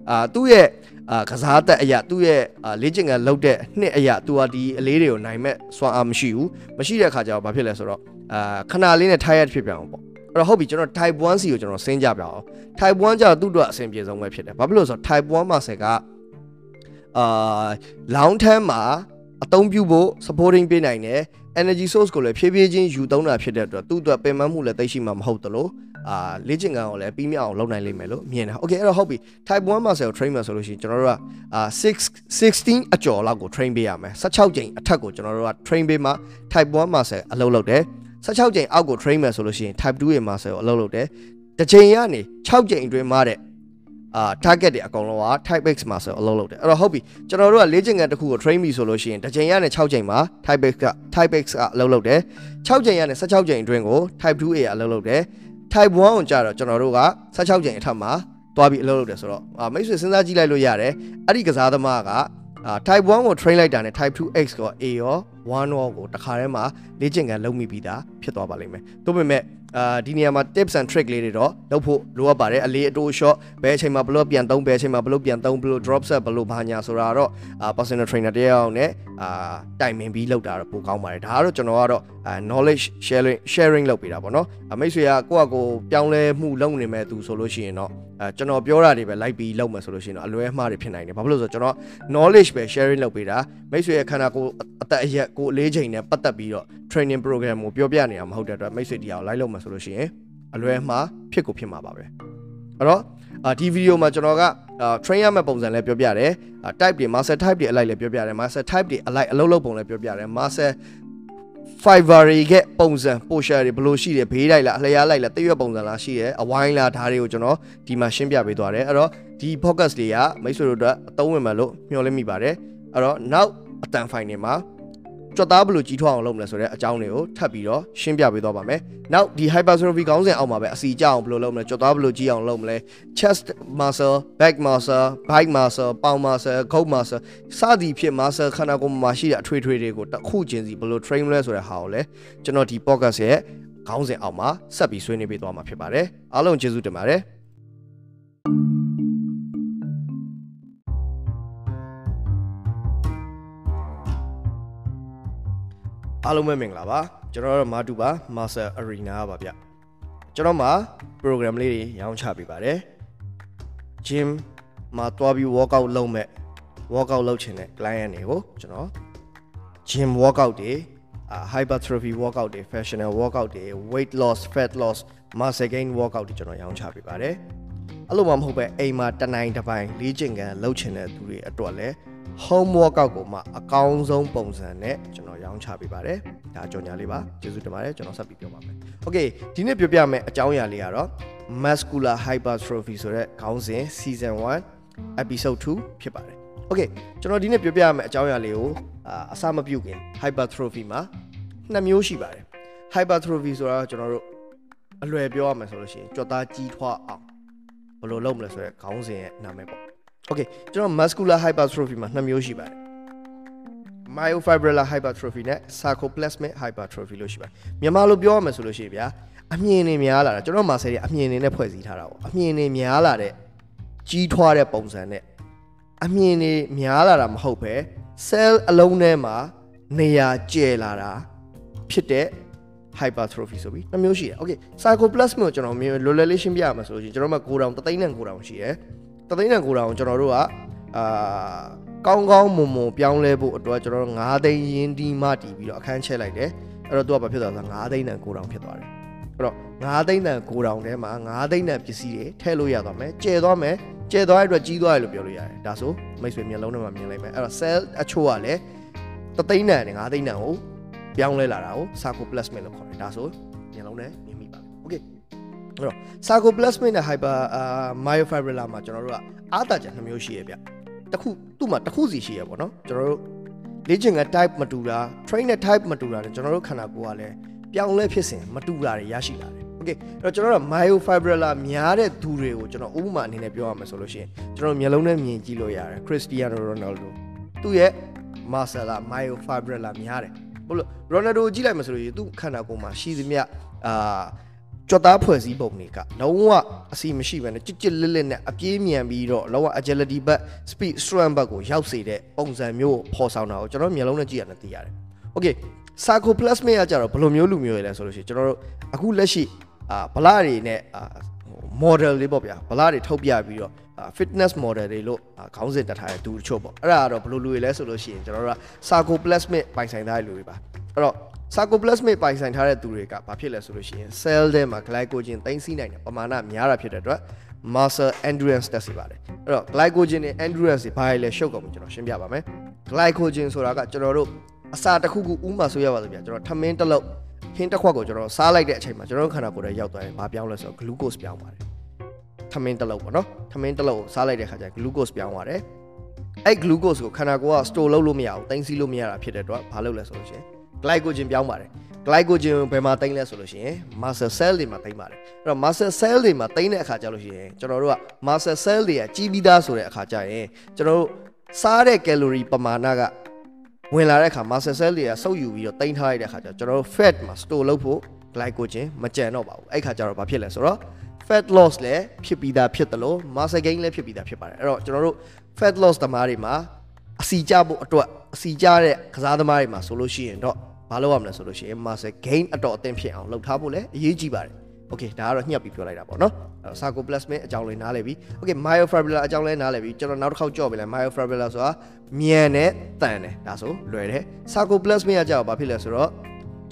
အာသူ့ရဲ့အာကစားသက်အရာသူ့ရဲ့လေ့ကျင့်ခန်းလုပ်တဲ့နှစ်အရာသူကဒီအလေးတွေကိုနိုင်မဲ့စွမ်းအားမရှိဘူးမရှိတဲ့အခါကျတော့ဘာဖြစ်လဲဆိုတော့အာခဏလေးနဲ့ tired ဖြစ်ပြန်အောင်ပေါ့အဲ့ တော့ဟုတ်ပြီကျွန်တော် type 1 C ကိုကျွန်တော်ဆင်းကြပြအောင် type 1ကျတော့သူ့အတွက်အဆင်ပြေဆုံးပဲဖြစ်တယ်ဘာဖြစ်လို့ဆိုတော့ type 1မှာဆက်ကအာ long term မှာအသုံးပြုဖို့ supporting ပေးနိုင်တယ် energy source ကိုလည်းဖြည်းဖြည်းချင်းယူသုံးတာဖြစ်တဲ့အတွက်သူ့အတွက်ပင်ပန်းမှုလည်းသိရှိမှာမဟုတ်သလိုအာလေ့ကျင့်ခန်းကိုလည်းပြီးမြောက်အောင်လုပ်နိုင်လိမ့်မယ်လို့မြင်တာ။ Okay အဲ့တော့ဟုတ်ပြီ type 1 muscle train မှာဆိုလို့ရှိရင်ကျွန်တော်တို့ကအာ6 16အကျော်လောက်ကို train ပေးရမယ်။16ကြိမ်အထက်ကိုကျွန်တော်တို့က train ပေးမှ type 1 muscle အလုပ်လုပ်တယ်။ 16ကြိမ်အောက်ကို train မယ်ဆိုလို့ရှိရင် type 2ရဲ့ muscle ကိုအလုပ်လုပ်တယ်။တစ်ချိန်ကနေ6ကြိမ်အတွင်းမှာတဲ့အာ target တွေအကုန်လုံးက type x မှာဆိုအလုပ်လုပ်တယ်အဲ့တော့ဟုတ်ပြီကျွန်တော်တို့ကလေ့ကျင့်ခန်းတစ်ခုကို train ပြီဆိုလို့ရှိရင်တစ်ချိန်ရနဲ့6ချိန်မှာ type x က type x ကအလုပ်လုပ်တယ်6ချိန်ရနဲ့16ချိန်အတွင်းကို type 2a ကအလုပ်လုပ်တယ် type 1ကိုကြာတော့ကျွန်တော်တို့က16ချိန်အထက်မှာတွားပြီးအလုပ်လုပ်တယ်ဆိုတော့မိတ်ဆွေစဉ်းစားကြည့်လိုက်လို့ရတယ်အဲ့ဒီကစားသမားက အာ type 1ကို train လိုက်တာနဲ့ type 2x ကို A ရော1ရောကိုတခါတည်းမှာလေ့ကျင့်ခန်းလုပ်မိပြီးသားဖြစ်သွားပါလိမ့်မယ်။ဒါပေမဲ့အာဒီနေရာမှာ tips and trick လေးတွေတော့လုပ်ဖို့လိုအပ်ပါတယ်အလေးအတိုး shot ဘယ်အချိန်မှာဘယ်လိုပြန်သုံးဘယ်အချိန်မှာဘယ်လိုပြန်သုံးဘယ်လို drop set ဘယ်လိုဘာညာဆိုတာတော့အာ personal trainer တယောက်နဲ့အာတိုင်ပင်ပြီးလုပ်တာတော့ပိုကောင်းပါတယ်ဒါကတော့ကျွန်တော်ကတော့အာ knowledge sharing sharing လုပ်ပေးတာပေါ့နော်အမိတ်ဆွေကကိုယ့်အကိုပြောင်းလဲမှုလုပ်နေမဲ့သူဆိုလို့ရှိရင်တော့ အဲကျွန်တော်ပြောတာတွေပဲလိုက်ပြီးလုပ်မယ်ဆိုလို့ရှိရင်တော့အလွဲမှားတွေဖြစ်နိုင်တယ်ဘာဖြစ်လို့ဆိုတော့ကျွန်တော် knowledge ပဲ sharing လုပ်ပေးတာမိတ်ဆွေရဲ့ခန္ဓာကိုယ်အသက်အရက်ကိုအလေးချိန်နဲ့ပတ်သက်ပြီးတော့ training program ကိုပြောပြနေရမှာမဟုတ်တဲ့အတွက်မိတ်ဆွေတရားကိုလိုက်လုပ်မယ်ဆိုလို့ရှိရင်အလွဲမှားဖြစ်ကိုဖြစ်မှာပါပဲအဲ့တော့အာဒီဗီဒီယိုမှာကျွန်တော်ကအာ train ရမယ့်ပုံစံလည်းပြောပြတယ်အာ type တွေ master type တွေအလိုက်လည်းပြောပြတယ် master type တွေအလိုက်အလုပ်လုပ်ပုံလည်းပြောပြတယ် master Fiverr တွေကပုံစံ posture တွေဘယ်လိုရှိတယ်ဘေးလိုက်လားအလျားလိုက်လားတရွက်ပုံစံလားရှိတယ်အဝိုင်းလားဒါတွေကိုကျွန်တော်ဒီမှာရှင်းပြပေးသွားတယ်အဲ့တော့ဒီ podcast တွေကမိတ်ဆွေတို့အတွက်အသုံးဝင်မယ်လို့မျှော်လင့်မိပါတယ်အဲ့တော့နောက်အတန်ဖိုင်တွေမှာ ကြွက်သားဘယ်လိုကြီးထွားအောင်လုပ်မလဲဆိုတဲ့အကြောင်းတွေကိုထပ်ပြီးတော့ရှင်းပြပေးသွားပါမယ်။နောက်ဒီ hypertrophy ခေါင်းစဉ်အောက်မှာပဲအစီကြအောင်ဘယ်လိုလုပ်မလဲကြွက်သားဘယ်လိုကြီးအောင်လုပ်မလဲ chest muscle back muscle bike muscle ပေါင် muscle ဂုတ် muscle စသည်ဖြင့် muscle ခန္ဓာကိုယ်မှာရှိတဲ့အထွေထွေတွေကိုတစ်ခုချင်းစီဘယ်လို train လဲဆိုတဲ့ဟာကိုလည်းကျွန်တော်ဒီ podcast ရဲ့ခေါင်းစဉ်အောက်မှာဆက်ပြီးဆွေးနွေးပေးသွားမှာဖြစ်ပါတယ်။အားလုံးကျေးဇူးတင်ပါတယ်။ အားလုံးပဲမင်္ဂလာပါကျွန်တော်တို့မာတူပါ Master Arena ပါဗျကျွန်တော်မှာ program လေးတွေရောင်းချပေးပါတယ် gym မှာတွားပြီး workout လုပ်မဲ့ workout လုပ်ချင်တဲ့ client တွေကိုကျွန်တော် gym workout တွေအာ hypertrophy workout တွေ functional workout တွေ weight loss fat loss muscle gain workout တွေကျွန်တော်ရောင်းချပေးပါတယ်အဲ့လိုမှမဟုတ်ပဲအိမ်မှာတစ်နိုင်တစ်ပိုင်းလေ့ကျင့်ခန်းလုပ်ချင်တဲ့သူတွေအတွက်လည်း home workout ကိုမှအကောင်းဆုံးပုံစံနဲ့ကျွန်တော်ရောင်းချပေးပါတယ်ဒါကြော်ညာလေးပါကျေးဇူးတင်ပါတယ်ကျွန်တော်ဆက်ပြီးပြောပါမယ် Okay ဒီနေ့ပြောပြမယ်အကြောင်းအရာလေးကတော့ muscular hypertrophy ဆိုတဲ့ခေါင်းစဉ် season 1 episode 2ဖြစ်ပါတယ် Okay ကျွန်တော်ဒီနေ့ပြောပြမယ်အကြောင်းအရာလေးကိုအာအစမပြုတ်ခင် hypertrophy မှာနှစ်မျိုးရှိပါတယ် hypertrophy ဆိုတာကျွန်တော်တို့အလွယ်ပြောရမယ်ဆိုလို့ရှိရင်ကြွက်သားကြီးထွားအောင်ဘယ်လိုလုပ်မလဲဆိုတဲ့ခေါင်းစဉ်ရဲ့နာမည်ပေါ့ Okay ကျွန်တော် muscular hypertrophy မှာနှစ်မျိုးရှိပါတယ် myofibrillar hypertrophy နဲ့ sarcoplasmic hypertrophy လို့ရှိပါတယ်မြန်မာလိုပြောရမယ်ဆိုလို့ရှိရင်ဗျာအမြင်တွေများလာတာကျွန်တော်မှာဆယ်တွေအမြင်တွေနဲ့ဖွဲ့စည်းထားတာပေါ့အမြင်တွေများလာတဲ့ကြီးထွားတဲ့ပုံစံနဲ့အမြင်တွေများလာတာမဟုတ်ပဲ cell အလုံးထဲမှာနေရာကျယ်လာတာဖြစ်တဲ့ hypertrophy ဆိုပြီးနှမျိုးရှိတယ်။ Okay sarcoplasmic ကိုကျွန်တော်မြင်လွယ်လွယ်လေးရှင်းပြရမှာဆိုလို့ရှိရင်ကျွန်တော်မှာကိုယ်တောင်တသိန်းနဲ့ကိုယ်တောင်ရှိတယ်။ တသိန်းနဲ့ကိုယ်တောင်ကျွန်တော်တို့ကအာကောင်းကောင်းမွန်မွန်ပြောင်းလဲဖို့အတွက်ကျွန်တော်တို့9သိန်းရင်းဒီမှတီးပြီးတော့အခန်းချဲလိုက်တယ်။အဲ့တော့သူကဘာဖြစ်သွားလဲဆိုတော့9သိန်းနဲ့ကိုယ်တောင်ဖြစ်သွားတယ်။အဲ့တော့9သိန်းနဲ့ကိုယ်တောင်ထဲမှာ9သိန်းနဲ့ပစ္စည်းတွေထည့်လို့ရသွားမယ်။ကျဲသွားမယ်။ကျဲသွားတဲ့အတွက်ကြီးသွားတယ်လို့ပြောလို့ရတယ်။ဒါဆိုမိတ်ဆွေမျက်လုံးထဲမှာမြင်လိုက်မယ်။အဲ့တော့ cell အချို့ကလည်းတသိန်းနဲ့9သိန်းနဲ့ကိုပြောင်းလဲလာတာကို sarcoplasmic လို့ခေါ်တယ်ဒါဆိုမျက်လုံးနဲ့ အဲ့တော့ sarcoplasmic နဲ့ hyper myofibrillar မှာကျွန်တော်တို့ကအားတာချက်နှမျိုးရှိရဗျတခုသူ့မှာတစ်ခုစီရှိရပေါ့နော်ကျွန်တော်တို့လေ့ကျင့်ခန်း type မတူတာ train နဲ့ type မတူတာနဲ့ကျွန်တော်တို့ခန္ဓာကိုယ်ကလည်းပြောင်းလဲဖြစ်စဉ်မတူတာတွေရရှိလာတယ် okay အဲ့တော့ကျွန်တော်တို့ myofibrillar များတဲ့သူတွေကိုကျွန်တော်ဥပမာအနေနဲ့ပြောရမယ်ဆိုလို့ရှိရင်ကျွန်တော်မျက်လုံးနဲ့မြင်ကြည့်လို့ရတယ် Cristiano Ronaldo သူ့ရဲ့ muscle myofibrillar များတယ်ဟုတ်လို့ရိုနယ်ဒိုကြည့်လိုက်မှဆိုလို့သူ့ခန္ဓာကိုယ်မှာရှိသမျှအာ ကြွက်သားဖွဲ့စည်းပုံတွေကလုံးဝအစီမရှိဘဲနဲ့ကြစ်ကြစ်လစ်လစ်နဲ့အပြေးမြန်ပြီးတော့လုံးဝ agility ဘက် speed strength ဘက်ကိုရောက်စေတဲ့ပုံစံမျိုးကိုပေါ်ဆောင်တာကိုကျွန်တော်မျိုးလုံးနဲ့ကြည့်ရတယ်သိရတယ်။ Okay sarcoplasmic ကကြတော့ဘယ်လိုမျိုးလူမျိုးရလဲဆိုလို့ရှိရင်ကျွန်တော်တို့အခုလက်ရှိအာဗလာတွေနဲ့အာ model လေးပေါ့ဗျာဗလာတွေထုတ်ပြပြီးတော့ fitness model တွေလို့ခေါင်းစဉ်တက်ထားတဲ့သူတချို့ပေါ့အဲ့ဒါကတော့ဘယ်လိုလူတွေလဲဆိုလို့ရှိရင်ကျွန်တော်တို့က sarcoplasmic ပိုင်ဆိုင်ထားတဲ့လူတွေပါအဲ့တော့ sarcoplasmic ပိုင်ဆိုင်ထားတဲ့သူတွေကဘာဖြစ်လဲဆိုလို့ရှိရင် cell ထဲမှာ glycogen သိမ်းဆည်းနိုင်တဲ့ပမာဏများတာဖြစ်တဲ့အတွက် muscle endurance တက်စေပါတယ်အဲ့တော့ glycogen နဲ့ endurance တွေဘာလဲရှုပ်ကုန်ပြီကျွန်တော်ရှင်းပြပါမယ် glycogen ဆိုတာကကျွန်တော်တို့အစာတစ်ခုခုဥမာဆိုရပါစို့ဗျာကျွန်တော်ထမင်းတစ်လုံးဟင်းတစ်ခွက်ကိုကျွန်တော်စားလိုက်တဲ့အချိန်မှာကျွန်တော်တို့ခန္ဓာကိုယ်ထဲရောက်သွားရင်ဘာပြောင်းလဲဆိုတော့ glucose ပြောင်းပါတယ်ထမင်းတစ်လုံးပေါ့နော်ထမင်းတစ်လုံးကိုစားလိုက်တဲ့ခါကျရင် glucose ပြောင်းသွားတယ်အဲ့ glucose ကိုခန္ဓာကိုယ်က store လုပ်လို့မရဘူးတင်စီလို့မရတာဖြစ်တဲ့အတွက်ဘာလုပ်လဲဆိုလို့ရှိရင် glycogen ပြောင်းပါတယ် glycogen ဘယ်မှာတင်လဲဆိုလို့ရှိရင် muscle cell တွေမှာတင်ပါတယ်အဲ့တော့ muscle cell တွေမှာတင်တဲ့အခါကျလို့ရှိရင်ကျွန်တော်တို့က muscle cell တွေကကြီးပြီးသားဆိုတဲ့အခါကျရင်ကျွန်တော်တို့စားတဲ့ calorie ပမာဏကဝင်လာတဲ့အခါ muscle cell တွေကစုပ်ယူပြီးတော့တင်ထားရတဲ့အခါကျကျွန်တော်တို့ fat မှာ store လုပ်ဖို့ glycogen မကြံတော့ပါဘူးအဲ့ခါကျတော့ဘာဖြစ်လဲဆိုတော့ fat loss လည်းဖြစ်ပြီးသားဖြစ်တယ်လို့ muscle gain လည်းဖြစ်ပြီးသားဖြစ်ပါတယ်အဲ့တော့ကျွန်တော်တို့ fat loss သမားတွေမှာအစီကြဖို့အတွက်အစီကြတဲ့ကစားသမားတွေမှာဆိုလို့ရှိရင်တော့ ဘာလုပ်ရမလဲဆိုလို့ရှိရင် muscle gain အတော်အသင့်ဖြစ်အောင်လုပ်ထားဖို့လည်းအရေးကြီးပါတယ် okay ဒါကတော့ညှပ်ပြီးပြောလိုက်တာပေါ့နော်အဲ့တော့ sarcoplasmic အကြောင်းလေးနားလည်ပြီ okay myofibrillar အကြောင်းလေးနားလည်ပြီကျွန်တော်နောက်တစ်ခေါက်ကြော့ပြီလဲ myofibrillar ဆိုတာမြန်နဲ့တန်တယ်ဒါဆိုလွယ်တယ် sarcoplasmic ကကြောက်ဘာဖြစ်လဲဆိုတော့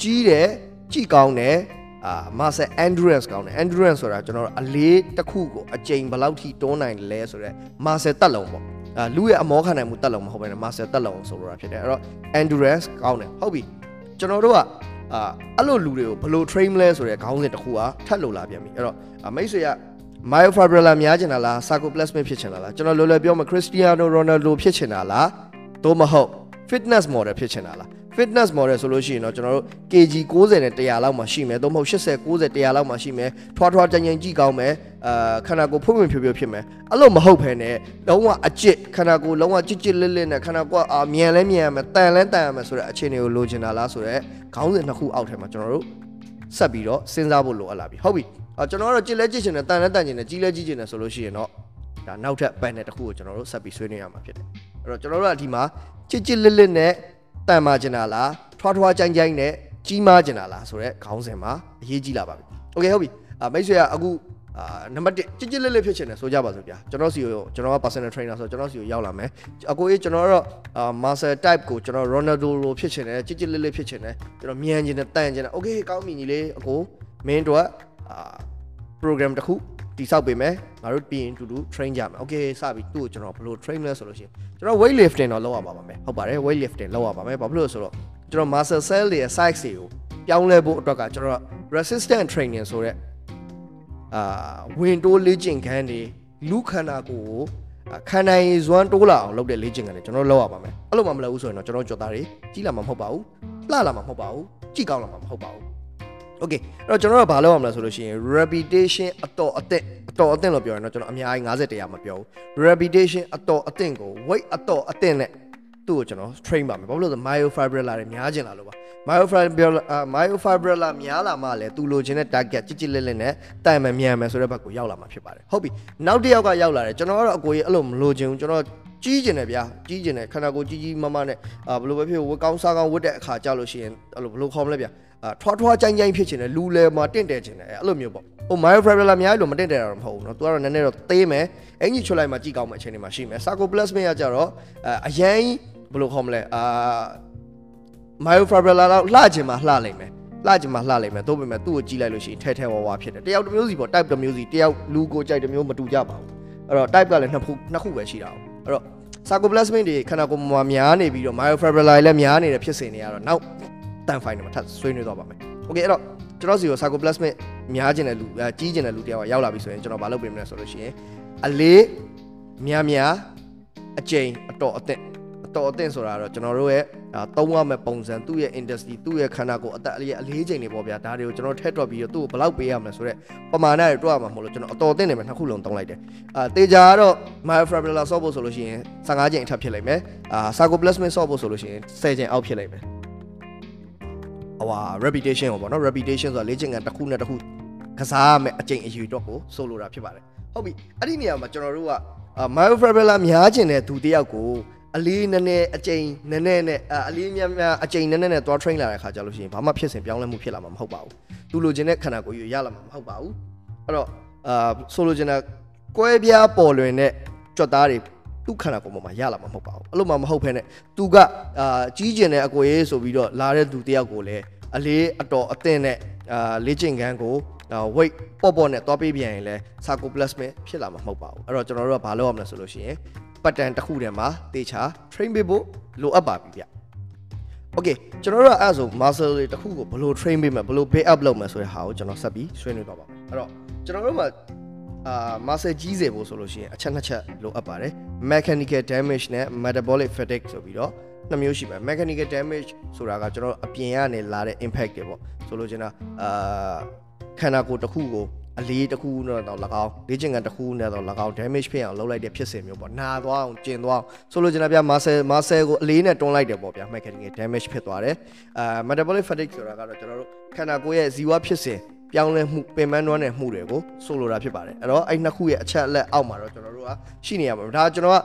ကြီးတယ်ကြည်ကောင်းတယ်အာ muscle endurance ကောင်းတယ် endurance ဆိုတာကျွန်တော်တို့အလေးတစ်ခုကိုအကြိမ်ဘယ်လောက်ထိတွန်းနိုင်လဲဆိုတော့ muscle တက်လုံးပေါ့အာလူရဲ့အမောခံနိုင်မှုတက်လုံးမဟုတ်ဘဲနဲ့ muscle တက်လုံးဆိုလိုတာဖြစ်တယ်အဲ့တော့ endurance ကောင်းတယ်ဟုတ်ပြီ ကျွန်တော်တို့ကအာအဲ့လိုလူတွေကိုဘယ်လို train လဲဆိုတဲ့ခေါင်းစဉ်တစ်ခုကထပ်လို့လာပြန်ပြီအဲ့တော့မိတ်ဆွေက myofibrillar များချင်တာလား sarcoplasmic ဖြစ်ချင်တာလားကျွန်တော်လောလောပြောမှာ Cristiano Ronaldo ဖြစ်ချင်တာလားသို့မဟုတ် fitness model ဖြစ်ချင်တာလား fitness model ဆိုလို့ရှိရင်တော့ကျွန်တော်တို့ kg 60နဲ့100လောက်မှရှိမယ်သို့မဟုတ်80 90 100လောက်မှရှိမယ်ထွားထွားကြင်ကြင်ကြည့်ကောင်းမယ်အာခန္ဓာကိုယ်ဖွင့်ဖွင့်ဖြိုးဖြိုးဖြစ်မယ်အဲ့လိုမဟုတ်ဘဲနဲ့လုံးဝအကျစ်ခန္ဓာကိုယ်လုံးဝကြစ်ကြစ်လစ်လစ်နဲ့ခန္ဓာကိုယ်အာမြန်လဲမြန်ရမယ်တန်လဲတန်ရမယ်ဆိုတဲ့အခြေအနေကိုလိုချင်တာလားဆိုတော့ခေါင်းစဉ်နှစ်ခုအောက်ထဲမှာကျွန်တော်တို့ဆက်ပြီးတော့စဉ်းစားဖို့လိုအပ်လာပြီဟုတ်ပြီအာကျွန်တော်ကတော့ကြစ်လဲကြစ်ချင်တယ်တန်လဲတန်ချင်တယ်ကြီးလဲကြီးချင်တယ်ဆိုလို့ရှိရင်တော့ဒါနောက်ထပ် panel တစ်ခုကိုကျွန်တော်တို့ဆက်ပြီးဆွေးနွေးရမှာဖြစ်တယ်အဲ့တော့ကျွန်တော်တို့ကဒီမှာကြစ်ကြစ်လစ်လစ်နဲ့ တန်မာချင်တာလားထွားထွားကြိုင်းကြိုင်းနဲ့ကြီးမားကျင်တာလားဆိုတော့ခေါင်းစဉ်မှာအရေးကြီးလာပါပြီ။ Okay ဟုတ်ပြီ။အမိတ်ဆွေကအခုအာနံပါတ်1ကြစ်ကြစ်လေးလေးဖြစ်ချင်တယ်ဆိုကြပါစို့ဗျာကျွန်တော်စီကိုကျွန်တော်က personal trainer ဆိုတော့ကျွန်တော်စီကိုရောက်လာမယ်အကိုကြီးကျွန်တော်တော့အာ master type ကိုကျွန်တော် Ronaldo လိုဖြစ်ချင်တယ်ကြစ်ကြစ်လေးလေးဖြစ်ချင်တယ်ကျွန်တော်မြန်ချင်တယ်တန်ချင်တယ် okay ကောင်းပြီညီလေးအကိုမင်းတို့အာ program တစ်ခု တိဆောက်ပေးမယ်ငါတို့ပြီးရင်တူတူ train ကြမယ် okay စပြီသူ့ကိုကျွန်တော်ဘယ်လို train လဲဆိုလို့ရှိရင်ကျွန်တော် weight lifting တော့လုပ်ရပါပါမယ်ဟုတ်ပါတယ် weight lifting လုပ်ရပါမယ်ဘာဖြစ်လို့လဲဆိုတော့ကျွန်တော် muscle cell တွေရဲ့ size တွေကိုပြောင်းလဲဖို့အတွက်ကကျွန်တော် resistant training ဆိုတဲ့အာဝင်တိုးလေ့ကျင့်ခန်းတွေလူခန္ဓာကိုယ်ကိုခန္ဓာရည်ဇွမ်းတိုးလာအောင်လုပ်တဲ့လေ့ကျင့်ခန်းတွေကျွန်တော်လုပ်ရပါမယ်အဲ့လိုမှမလုပ်ဘူးဆိုရင်တော့ကျွန်တော်ကြော်သားတွေကြီးလာမှာမဟုတ်ပါဘူးလှလာမှာမဟုတ်ပါဘူးကြည့်ကောင်းလာမှာမဟုတ်ပါဘူး Okay အဲ့တော့ကျွန်တော်တို့ကဘာလုပ်ရမလဲဆိုလို့ရှိရင် repetition အတော်အသင့်အတော်အသင့်လို့ပြောရင်တော့ကျွန်တော်အများကြီး50တရားမပြောဘူး repetition အတော်အသင့်ကို weight အတော်အသင့်နဲ့သူ့ကိုကျွန်တော် train ပါမယ်ဘာလို့လဲဆို myofibrillar တွေများကျင်လာလို့ပါ myofibrillar myofibrillar များလာမှလည်းသူလိုချင်တဲ့ target ကြစ်ကြစ်လက်လက်နဲ့တိုင်မှမြန်မယ်ဆိုတဲ့ဘက်ကိုရောက်လာမှာဖြစ်ပါတယ်ဟုတ်ပြီနောက်တစ်ယောက်ကရောက်လာတယ်ကျွန်တော်ကတော့အကိုကြီးအဲ့လိုမလိုချင်ဘူးကျွန်တော်ကြီးကျင်တယ်ဗျာကြီးကျင်တယ်ခန္ဓာကိုယ်ကြီးကြီးမမနဲ့အာဘယ်လိုပဲဖြစ်ဝတ်ကောင်းစားကောင်းဝတ်တဲ့အခါကြလို့ရှိရင်အဲ့လိုဘယ်လိုခေါ်မလဲဗျာထွားထွားကြိုင်းကြိုင်းဖြစ်ချင်တယ်လူလဲမှာတင့်တယ်ချင်တယ်အဲ့လိုမျိုးပေါ့ဟို myofibrillar များလို့မတင့်တယ်တာတော့မဟုတ်ဘူးเนาะသူကတော့နည်းနည်းတော့သေးမယ်အင်ကြီးချွတ်လိုက်မှကြည့်ကောင်းမယ့်အခြေအနေမှာရှိမယ် sarcoplasmin ကကြတော့အရန်ဘယ်လိုခေါ်မလဲအာ myofibrillar တော့လှချင်မှလှလိုက်မယ်လှချင်မှလှလိုက်မယ်သို့ပေမဲ့သူ့ကိုကြည့်လိုက်လို့ရှိရင်ထဲထဲဝါဝါဖြစ်တယ်တယောက်တစ်မျိုးစီပေါ့ type တစ်မျိုးစီတယောက်လူကိုကြိုက်တစ်မျိုးမတူကြပါဘူးအဲ့တော့ type ကလည်းနှစ်ခုနှစ်ခုပဲရှိတာအောင်အဲ့တော့ sarcoplasmin တွေခန္ဓာကိုယ်မှာများနေပြီးတော့ myofibrillar လည်းများနေတဲ့ဖြစ်စဉ်တွေကတော့နောက် တန်ဖိုင်တွေမှာထပ်ဆွေးနွေးသွားပါမယ်။ Okay အဲ့တော့ကျွန်တော်စီကို sarcoplasmic များကျင်တဲ့လူကြီးကျင်တဲ့လူတယောက်ကရောက်လာပြီဆိုရင်ကျွန်တော်မလုပ်ပေးမလဲဆိုလို့ရှိရင်အလေးများများအကျိန်အတော်အသင့်အတော်အသင့်ဆိုတာတော့ကျွန်တော်တို့ရဲ့သုံးရမယ့်ပုံစံသူ့ရဲ့ industry သူ့ရဲ့ခန္ဓာကိုယ်အသက်အလေးအလေးချိန်တွေပေါ့ဗျာဒါတွေကိုကျွန်တော်ထက်တွက်ပြီးတော့သူ့ကိုဘယ်လောက်ပေးရမလဲဆိုတော့ပမာဏတွေတွက်ရမှာမဟုတ်လို့ကျွန်တော်အတော်အသင့်နေမှာနှစ်ခုလုံးတုံးလိုက်တယ်အာတေချာကတော့ myofibrillar ဆော့ဖို့ဆိုလို့ရှိရင်15ချိန်အထက်ဖြစ်လိမ့်မယ်အာ sarcoplasmic ဆော့ဖို့ဆိုလို့ရှိရင်10ချိန်အောက်ဖြစ်လိမ့်မယ် ဟိုဟာ reputation ကိုပေါ့နော် reputation ဆိုတာလေ့ကျင့်ခန်းတစ်ခုနဲ့တစ်ခုကစားရမယ့်အကျင့်အယူတော့ကိုဆိုလိုတာဖြစ်ပါတယ်ဟုတ်ပြီအဲ့ဒီနေရာမှာကျွန်တော်တို့က myofibrillar များကျင်တဲ့သူတယောက်ကိုအလေးနည်းနည်းအကျိန်နည်းနည်းနဲ့အလေးများများအကျိန်နည်းနည်းနဲ့သွား train လာတဲ့ခါကျလို့ရှိရင်ဘာမှဖြစ်စဉ်ပြောင်းလဲမှုဖြစ်လာမှာမဟုတ်ပါဘူးသူလိုချင်တဲ့ခန္ဓာကိုယ်ကြီးရလာမှာမဟုတ်ပါဘူးအဲ့တော့အာဆိုလိုချင်တာကွဲပြားပေါ်လွင်တဲ့ကြွက်သားတွေ သူ့ခန္ဓာကိုယ်ပေါ်မှာရလာမှာမဟုတ်ပါဘူးအဲ့လိုမှမဟုတ်ဖ ೇನೆ သူကအာကြီးကျင်တဲ့အကိုရေးဆိုပြီးတော့လာတဲ့သူတယောက်ကိုလည်းအလေးအတော်အသင့်နဲ့အာလေ့ကျင့်ခန်းကို weight ပေါ့ပေါ့နဲ့သွားပေးပြန်ရင်လဲ sarcoplasmic ဖြစ်လာမှာမဟုတ်ပါဘူးအဲ့တော့ကျွန်တော်တို့ကဘာလုပ်ရမလဲဆိုလို့ရှိရင်ပတ်တန်တစ်ခုထဲမှာတေချာ train ပေးဖို့လိုအပ်ပါပြီဗျ Okay ကျွန်တော်တို့ကအဲ့ဆို muscle တွေတစ်ခုကိုဘယ်လို train ပေးမယ်ဘယ်လို build up လုပ်မယ်ဆိုတဲ့ဟာကိုကျွန်တော်ဆက်ပြီးဆွေးနွေးသွားပါမယ်အဲ့တော့ကျွန်တော်တို့မှာ အာ muscle ကြီးစေဖို့ဆိုလို့ရှိရင်အချက်နှစ်ချက်လိုအပ်ပါတယ် mechanical damage နဲ့ metabolic fatigue ဆိုပြီးတော့နှစ်မျိုးရှိပါတယ် mechanical damage ဆိုတာကကျွန်တော်အပြင်ကနေလာတဲ့ impact တွေပေါ့ဆိုလို့ချင်တာအာခန္ဓာကိုယ်တစ်ခုကိုအလေးတစ်ခုနဲ့တော့၎င်းလေ့ကျင့်ခန်းတစ်ခုနဲ့တော့၎င်း damage ဖြစ်အောင်လုပ်လိုက်တဲ့ဖြစ်စဉ်မျိုးပေါ့နာသွားအောင်ကျင်သွားအောင်ဆိုလို့ကျွန်တော်ပြ muscle muscle ကိုအလေးနဲ့တွန်းလိုက်တယ်ပေါ့ဗျာ mechanical damage ဖြစ်သွားတယ်အာ metabolic fatigue ဆိုတာကတော့ကျွန်တော်တို့ခန္ဓာကိုယ်ရဲ့ဇီဝဖြစ်စဉ် ပြောင်းလဲမှုပင်ပန်းနွမ်းတဲ့မှုတွေကိုဆိုလိုတာဖြစ်ပါတယ်အဲ့တော့အဲ့နှစ်ခုရဲ့အချက်အလက်အောက်မှာတော့ကျွန်တော်တို့ကရှိနေရမှာဒါကျွန်တော်က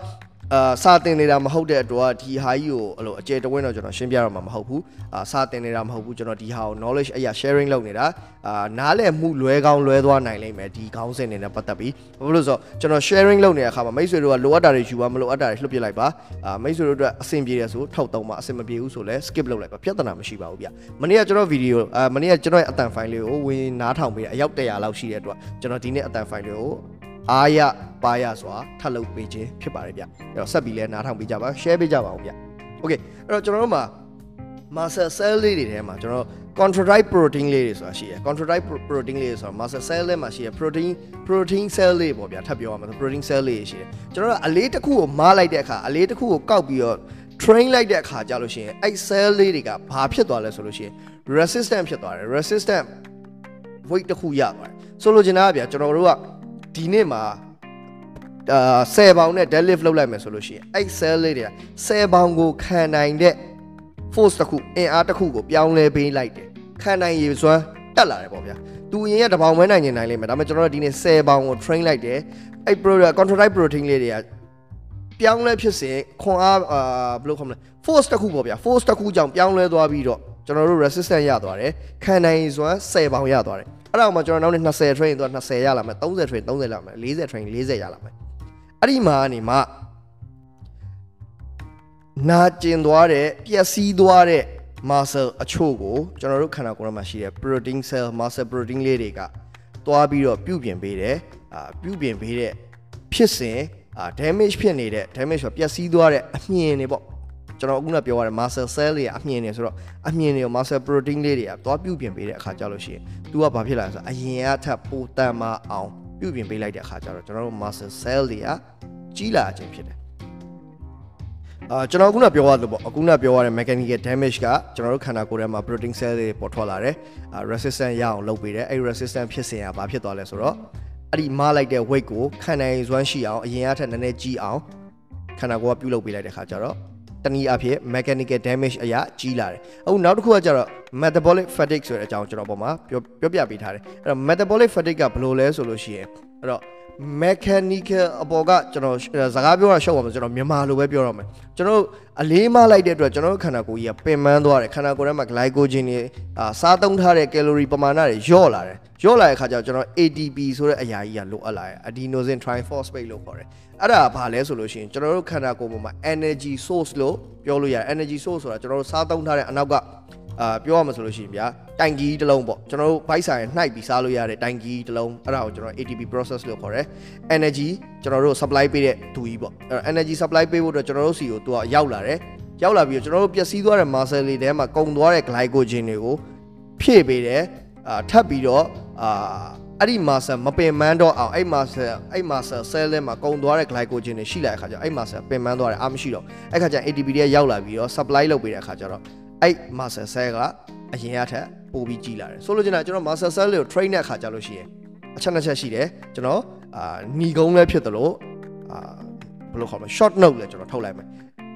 အာစာတင်နေတာမဟုတ်တဲ့အတွက်ကဒီဟာကြီးကိုအဲ့လိုအကျယ်တဝင်းတော့ကျွန်တော်ရှင်းပြတော့မှာမဟုတ်ဘူးအာစာတင်နေတာမဟုတ်ဘူးကျွန်တော်ဒီဟာကို knowledge အရာ sharing လုပ်နေတာအာနားလည်မှုလွဲကောင်းလွဲသွားနိုင်လိမ့်မယ်ဒီခေါင်းစဉ်တွေနဲ့ပတ်သက်ပြီးဘာလို့လဲဆိုတော့ကျွန်တော် sharing လုပ်နေတဲ့အခါမှာမိတ်ဆွေတို့ကလိုအပ်တာတွေယူပါမလိုအပ်တာတွေလှုပ်ပြလိုက်ပါအာမိတ်ဆွေတို့အတွက်အဆင်ပြေတယ်ဆိုထောက်တော့မှအဆင်မပြေဘူးဆိုလဲ skip လုပ်လိုက်ပါပြဿနာမရှိပါဘူးဗျမနေ့ကကျွန်တော်ဗီဒီယိုအာမနေ့ကကျွန်တော်ရဲ့အတန် file လေးကိုဝင်နားထောင်ပေးတယ်အယောက်100လောက်ရှိတဲ့အတွက်ကျွန်တော်ဒီနေ့အတန် file လေးကို အားရပါရစွာထပ်လုပ်ပေးခြင်းဖြစ်ပါတယ်ဗျအဲ့တော့ဆက်ပြီးလဲနားထောင်ပေးကြပါ share ပေးကြပါအောင်ဗျ okay အဲ့တော့ကျွန်တော်တို့မှာ muscle cell လေးတွေထဲမှာကျွန်တော် chondrocyte protein လေးတွေဆိုတာရှိတယ် chondrocyte protein လေးတွေဆိုတာ muscle cell လေးမှာရှိတယ် protein protein cell လေးပေါ့ဗျာထပ်ပြောရမှာ protein cell လေးရှိတယ်ကျွန်တော်တို့အလေးတစ်ခုကိုမားလိုက်တဲ့အခါအလေးတစ်ခုကိုကောက်ပြီးတော့ train လိုက်တဲ့အခါကြာလို့ရှိရင်အဲ့ cell လေးတွေကဘာဖြစ်သွားလဲဆိုလို့ရှိရင် resistant ဖြစ်သွားတယ် resistant weight တစ်ခုရသွားတယ်ဆိုလိုချင်တာကဗျာကျွန်တော်တို့က ဒီနေ့မှာအာ10ပေါင်နဲ့ deadlift လုပ်လိုက်မယ်ဆိုလို့ရှိရင်အဲ့ cell လေးတွေက10ပေါင်ကိုခံနိုင်တဲ့ force တစ်ခုအင်အားတစ်ခုကိုပြောင်းလဲပေးလိုက်တယ်ခံနိုင်ရည်စွမ်းတက်လာတယ်ပေါ့ဗျာသူအရင်ကတပေါင်မဲနိုင်နေနိုင်လိမ့်မယ်ဒါပေမဲ့ကျွန်တော်တို့ဒီနေ့10ပေါင်ကို train လိုက်တယ်အဲ့ pro control protein လေးတွေကပြောင်းလဲဖြစ်စဉ်ခွန်အားအာဘယ်လိုခေါ်မလဲ force တစ်ခုပေါ့ဗျာ force တစ်ခုကြောင့်ပြောင်းလဲသွားပြီးတော့ကျွန်တော်တို့ resistance ရသွားတယ်ခံနိုင်စွမ်း10ပေါင်ရသွားတယ် အဲ့ဒါမှကျွန်တော်နောက်နေ့20 train တော့20ရလာမယ်30 train 30ရလာမယ်40 train 40ရလာမယ်အဲ့ဒီမှာနေမှနာကျင်သွားတဲ့ပျက်စီးသွားတဲ့ muscle အချို့ကိုကျွန်တော်တို့ခန္ဓာကိုယ်ထဲမှာရှိတဲ့ protein cell muscle protein လေးတွေကသွားပြီးတော့ပြုပြင်ပေးတယ်အာပြုပြင်ပေးတဲ့ဖြစ်စဉ်အာ damage ဖြစ်နေတဲ့ damage ဆိုပျက်စီးသွားတဲ့အမြင်တွေပေါ့ ကျွန်တော်အခုနပြောရတဲ့ muscle cell တွေအမြင်တွေဆိုတော့အမြင်တွေကို muscle protein လေးတွေကသွားပြုပြင်ပေးတဲ့အခါကျလို့ရှိရင် तू ကဘာဖြစ်လာလဲဆိုတော့အရင်ကထပ်ပိုတန်မအောင်ပြုပြင်ပေးလိုက်တဲ့အခါကျတော့ကျွန်တော်တို့ muscle cell တွေကကြီးလာခြင်းဖြစ်တယ်အာကျွန်တော်ခုနပြောရလို့ပေါ့အခုနပြောရတဲ့ mechanical damage ကကျွန်တော်တို့ခန္ဓာကိုယ်ထဲမှာ protein cell တွေပေါ်ထွက်လာတယ်အာ resistant ရအောင်လုပ်ပေးတယ်အဲ့ resistant ဖြစ်စဉ်ကဘာဖြစ်သွားလဲဆိုတော့အဲ့ဒီမလိုက်တဲ့ weight ကိုခံနိုင်စွမ်းရှိအောင်အရင်အထက်နည်းနည်းကြီးအောင်ခန္ဓာကိုယ်ကပြုလုပ်ပေးလိုက်တဲ့ခါကျတော့ တနည်းအားဖြင့် mechanical damage အရာကြီးလာတယ်အခုနောက်တစ်ခုကကျတော့ metabolic fatigue ဆိုတဲ့အကြောင်းကျွန်တော်ပုံမှာပြောပြောပြပေးထားတယ်အဲ့တော့ metabolic fatigue ကဘယ်လိုလဲဆိုလို့ရှိရင်အဲ့တော့ mechanical အပေါ်ကကျွန်တော်စကားပြောတာရှုပ်ပါမယ်ကျွန်တော်မြန်မာလိုပဲပြောရမယ်ကျွန်တော်အလေးမလိုက်တဲ့အတွက်ကျွန်တော်ခန္ဓာကိုယ်ကြီးကပင်ပန်းသွားတယ်ခန္ဓာကိုယ်ထဲမှာ glycogen တွေအာစားသုံးထားတဲ့ calorie ပမာဏတွေလျော့လာတယ်လျော့လာတဲ့အခါကျတော့ကျွန်တော် ATP ဆိုတဲ့အရာကြီးကလိုအပ်လာတယ် adenosine triphosphate လို့ခေါ်တယ်အဲ့ဒါဘာလဲဆိုလို့ရှိရင်ကျွန်တော်တို့ခန္ဓာကိုယ်ပေါ်မှာ energy source လို့ပြောလို့ရတယ် energy source ဆိုတာကျွန်တော်တို့စားသုံးထားတဲ့အနောက်က အာပြောရမှာဆိုလို့ရှိရင်ဗျာတိုင်ကြီးတစ်လုံးပေါ့ကျွန်တော်တို့ဘိုက်ဆိုင်နှိုက်ပြီးစားလို့ရတဲ့တိုင်ကြီးတစ်လုံးအဲ့ဒါကိုကျွန်တော် ATP process လို့ခေါ်တယ် energy ကျွန်တော်တို့ supply ပေးတဲ့သူကြီးပေါ့အဲ့ energy supply ပေးဖို့အတွက်ကျွန်တော်တို့စီကိုသူကရောက်လာတယ်ရောက်လာပြီးတော့ကျွန်တော်တို့ပျက်စီးသွားတဲ့ muscle တွေထဲမှာကုန်သွားတဲ့ glycogen တွေကိုဖြည့်ပေးတယ်အာထပ်ပြီးတော့အာအဲ့ဒီ muscle မပင်ပန်းတော့အောင်အဲ့ muscle အဲ့ muscle cell ထဲမှာကုန်သွားတဲ့ glycogen တွေရှိလာတဲ့အခါကျအဲ့ muscle ပင်ပန်းသွားတယ်အားမရှိတော့အဲ့ခါကျ ATP တွေရောက်လာပြီးတော့ supply လုပ်ပေးတဲ့အခါကျတော့ အဲ့ muscle cell ကအရင်ကထက်ပိုပြီးကြီးလာတယ်ဆိုလိုချင်တာကျွန်တော် muscle cell တွေကို train တဲ့အခါကျလို့ရှိရင်အချက်နှစ်ချက်ရှိတယ်ကျွန်တော်အာညီကုန်းလည်းဖြစ်တယ်လို့အာဘယ်လိုခေါ်မလဲ short note လည်းကျွန်တော်ထုတ်လိုက်မယ်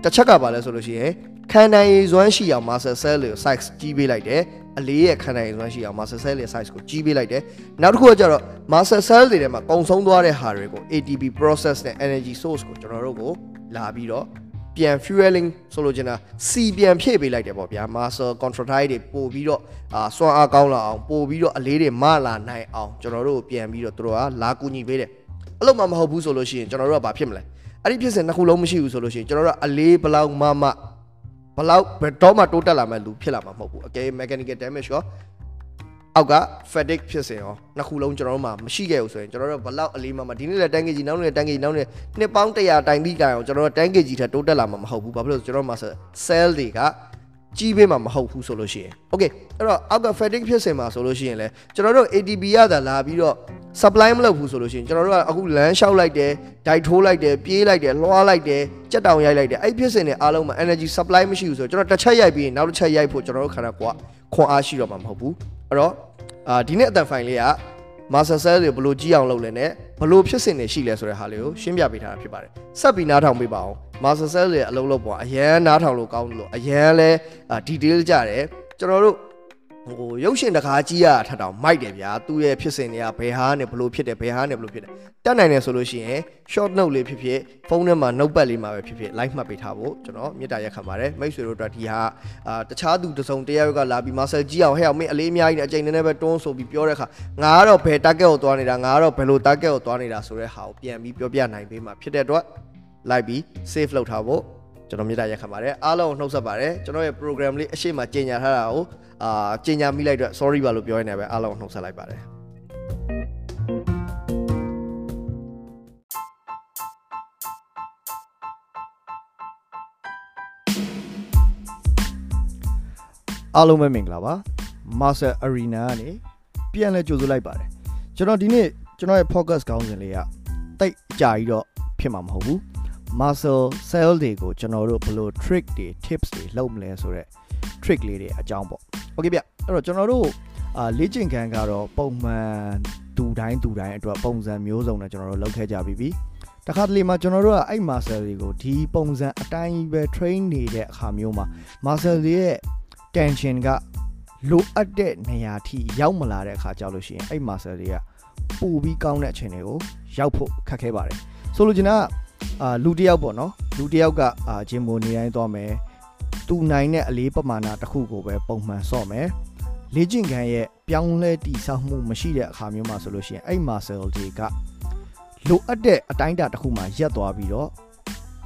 တစ်ချက်ကပါလဲဆိုလို့ရှိရင်ခန္ဓာရည်စွမ်းရှိအောင် muscle cell တွေကို size ကြီးပေးလိုက်တယ်အလေးရဲ့ခန္ဓာရည်စွမ်းရှိအောင် muscle cell ရဲ့ size ကိုကြီးပေးလိုက်တယ်နောက်တစ်ခုကကျတော့ muscle cell တွေထဲမှာကုံဆုံးသွားတဲ့ဟာတွေကို ATP process နဲ့ energy source ကိုကျွန်တော်တို့ကိုလာပြီးတော့ ပြန် fueling ဆိုလိုချင်တာစီပြန်ဖြည့်ပေးလိုက်တယ်ပေါ့ဗျာ muscle contractile တွေပို့ပြီးတော့အာစွမ်းအားကောင်းလာအောင်ပို့ပြီးတော့အလေးတွေမလာနိုင်အောင်ကျွန်တော်တို့ပြန်ပြီးတော့သူတို့ကလာကူညီပေးတယ်အဲ့လိုမှမဟုတ်ဘူးဆိုလို့ရှိရင်ကျွန်တော်တို့ကဘာဖြစ်မလဲအဲ့ဒီဖြစ်စဉ်နှစ်ခုလုံးမရှိဘူးဆိုလို့ရှိရင်ကျွန်တော်တို့ကအလေးဘလောက်မှမဘလောက်ဘယ်တော့မှတိုးတက်လာမဲ့လူဖြစ်လာမှာမဟုတ်ဘူးအကယ် mechanical damage ရော အောက်က fatigue ဖြစ်စဉ်ရောနှစ်ခုလုံးကျွန်တော်တို့မှာမရှိခဲ့ဘူးဆိုရင်ကျွန်တော်တို့ဘလောက်အလေးမှမဒီနေ့လည်းတန်းကေကြီးနောက်နေ့လည်းတန်းကေကြီးနောက်နေ့နှစ်ပေါင်း100တိုင်ပြီးကြအောင်ကျွန်တော်တို့တန်းကေကြီးထက်တိုးတက်လာမှာမဟုတ်ဘူးဘာဖြစ်လို့ကျွန်တော်တို့မှာ cell တွေက ကြီးပေးမှာမဟုတ်ဘူးဆိုလို့ရှိရင် okay အဲ့တော့အောက်က fatigue ဖြစ်စဉ်မှာဆိုလို့ရှိရင်လည်းကျွန်တော်တို့ ATP ရတာလာပြီးတော့ supply မလုပ်ဘူးဆိုလို့ရှိရင်ကျွန်တော်တို့ကအခုလမ်းလျှောက်လိုက်တယ်ဒိုက်ထိုးလိုက်တယ်ပြေးလိုက်တယ်လွှားလိုက်တယ်ကြက်တောင်ရိုက်လိုက်တယ်အဲ့ဖြစ်စဉ်တွေအားလုံးမှာ energy supply မရှိဘူးဆိုတော့ကျွန်တော်တစ်ချက်ရိုက်ပြီးနောက်တစ်ချက်ရိုက်ဖို့ကျွန်တော်တို့ခန္ဓာကိုယ်ကခွန်အားရှိတော့မှာမဟုတ်ဘူးအဲ့တော့အာဒီနေ့အတန်ဖိုင်လေးက master cell တွေဘလို့ကြီးအောင်လုပ်လဲနဲ့ဘလို့ဖြစ်စဉ်တွေရှိလဲဆိုတဲ့ဟာလေးကိုရှင်းပြပေးထားတာဖြစ်ပါတယ်ဆက်ပြီးနားထောင်ပေးပါအောင် master cell တွေအလုံးလုံးပေါ်အရန်နားထောင်လို့ကောင်းလို့အရန်လဲ detail ကြတယ်ကျွန်တော်တို့ ဟိုရုပ်ရှင်တကားကြီးရထပ်တောင်မိုက်တယ်ဗျာသူ့ရဲ့ဖြစ်စဉ်တွေကဘယ်ဟာနဲ့ဘလို့ဖြစ်တယ်ဘယ်ဟာနဲ့ဘလို့ဖြစ်တယ်တက်နိုင်တယ်ဆိုလို့ရှိရင် short note လေးဖြစ်ဖြစ်ဖုန်းထဲမှာ notepad လေးမှာပဲဖြစ်ဖြစ် live မှတ်ပေးထားဖို့ကျွန်တော်မေတ္တာရက်ခံပါတယ်မိတ်ဆွေတို့အတွက်ဒီဟာအာတခြားသူတစုံတယောက်ကလာပြီး master ကြီးအောင်ဟဲ့အောင်မင်းအလေးအများကြီးနဲ့အချိန်နည်းနည်းပဲတွန်းဆိုပြီးပြောတဲ့အခါငါကတော့ဘယ် target ကိုသွားနေတာငါကတော့ဘယ်လို target ကိုသွားနေတာဆိုတဲ့ဟာကိုပြန်ပြီးပြောပြနိုင်ပေးမှာဖြစ်တဲ့အတွက် like ပြီး save လုပ်ထားဖို့ ကျွန်တော်မြေတားရက်ခံပါတယ်အားလုံးနှုတ်ဆက်ပါတယ်ကျွန်တော်ရဲ့ program လေးအရှိမကြေညာထားတာကိုအာကြေညာမိလိုက်တော့ sorry ပါလို့ပြောရနေပဲအားလုံးနှုတ်ဆက်လိုက်ပါတယ်အားလုံးပဲမင်္ဂလာပါ Master Arena ကနေပြန်လဲကြိုဆိုလိုက်ပါတယ်ကျွန်တော်ဒီနေ့ကျွန်တော်ရဲ့ podcast ကောင်းစဉ်လေးကတိတ်အကြာကြီးတော့ဖြစ်မှာမဟုတ်ဘူး muscle cell တွေကိုကျွန်တော်တို့ဘယ်လို trick တွေ tips တွေလုပ်မလဲဆိုတော့ trick လေးတွေအကြောင်းပေါ့ okay ဗျအဲ့တော့ကျွန်တော်တို့အာလေ့ကျင့်ခန်းကတော့ပုံမှန်တူတိုင်းတူတိုင်းအတွက်ပုံစံမျိုးစုံနဲ့ကျွန်တော်တို့လုပ်ခဲ့ကြပြီးပြီတခါတလေမှာကျွန်တော်တို့ကအဲ့ muscle တွေကိုဒီပုံစံအတိုင်းပဲ train နေတဲ့အခါမျိုးမှာ muscle တွေရဲ့ tension ကလိုအပ်တဲ့နေရာထိရောက်မလာတဲ့အခါကြောက်လို့ရှိရင်အဲ့ muscle တွေကပိုပြီးကောင်းတဲ့အခြေအနေကိုရောက်ဖို့ခက်ခဲပါတယ်ဆိုလိုချင်တာက အာလူတယောက်ပေါ့နော်လူတယောက်ကအာဂျင်မိုနေတိုင်းသွားမယ်သူနိုင်တဲ့အလေးပမာဏတစ်ခုကိုပဲပုံမှန်ဆော့မယ်လေ့ကျင့်ခန်းရဲ့ပြောင်းလဲတည်ဆောက်မှုမရှိတဲ့အခါမျိုးမှာဆိုလို့ရှိရင်အဲ့ muscle တွေကလိုအပ်တဲ့အတိုင်းအတာတစ်ခုမှာရက်သွားပြီးတော့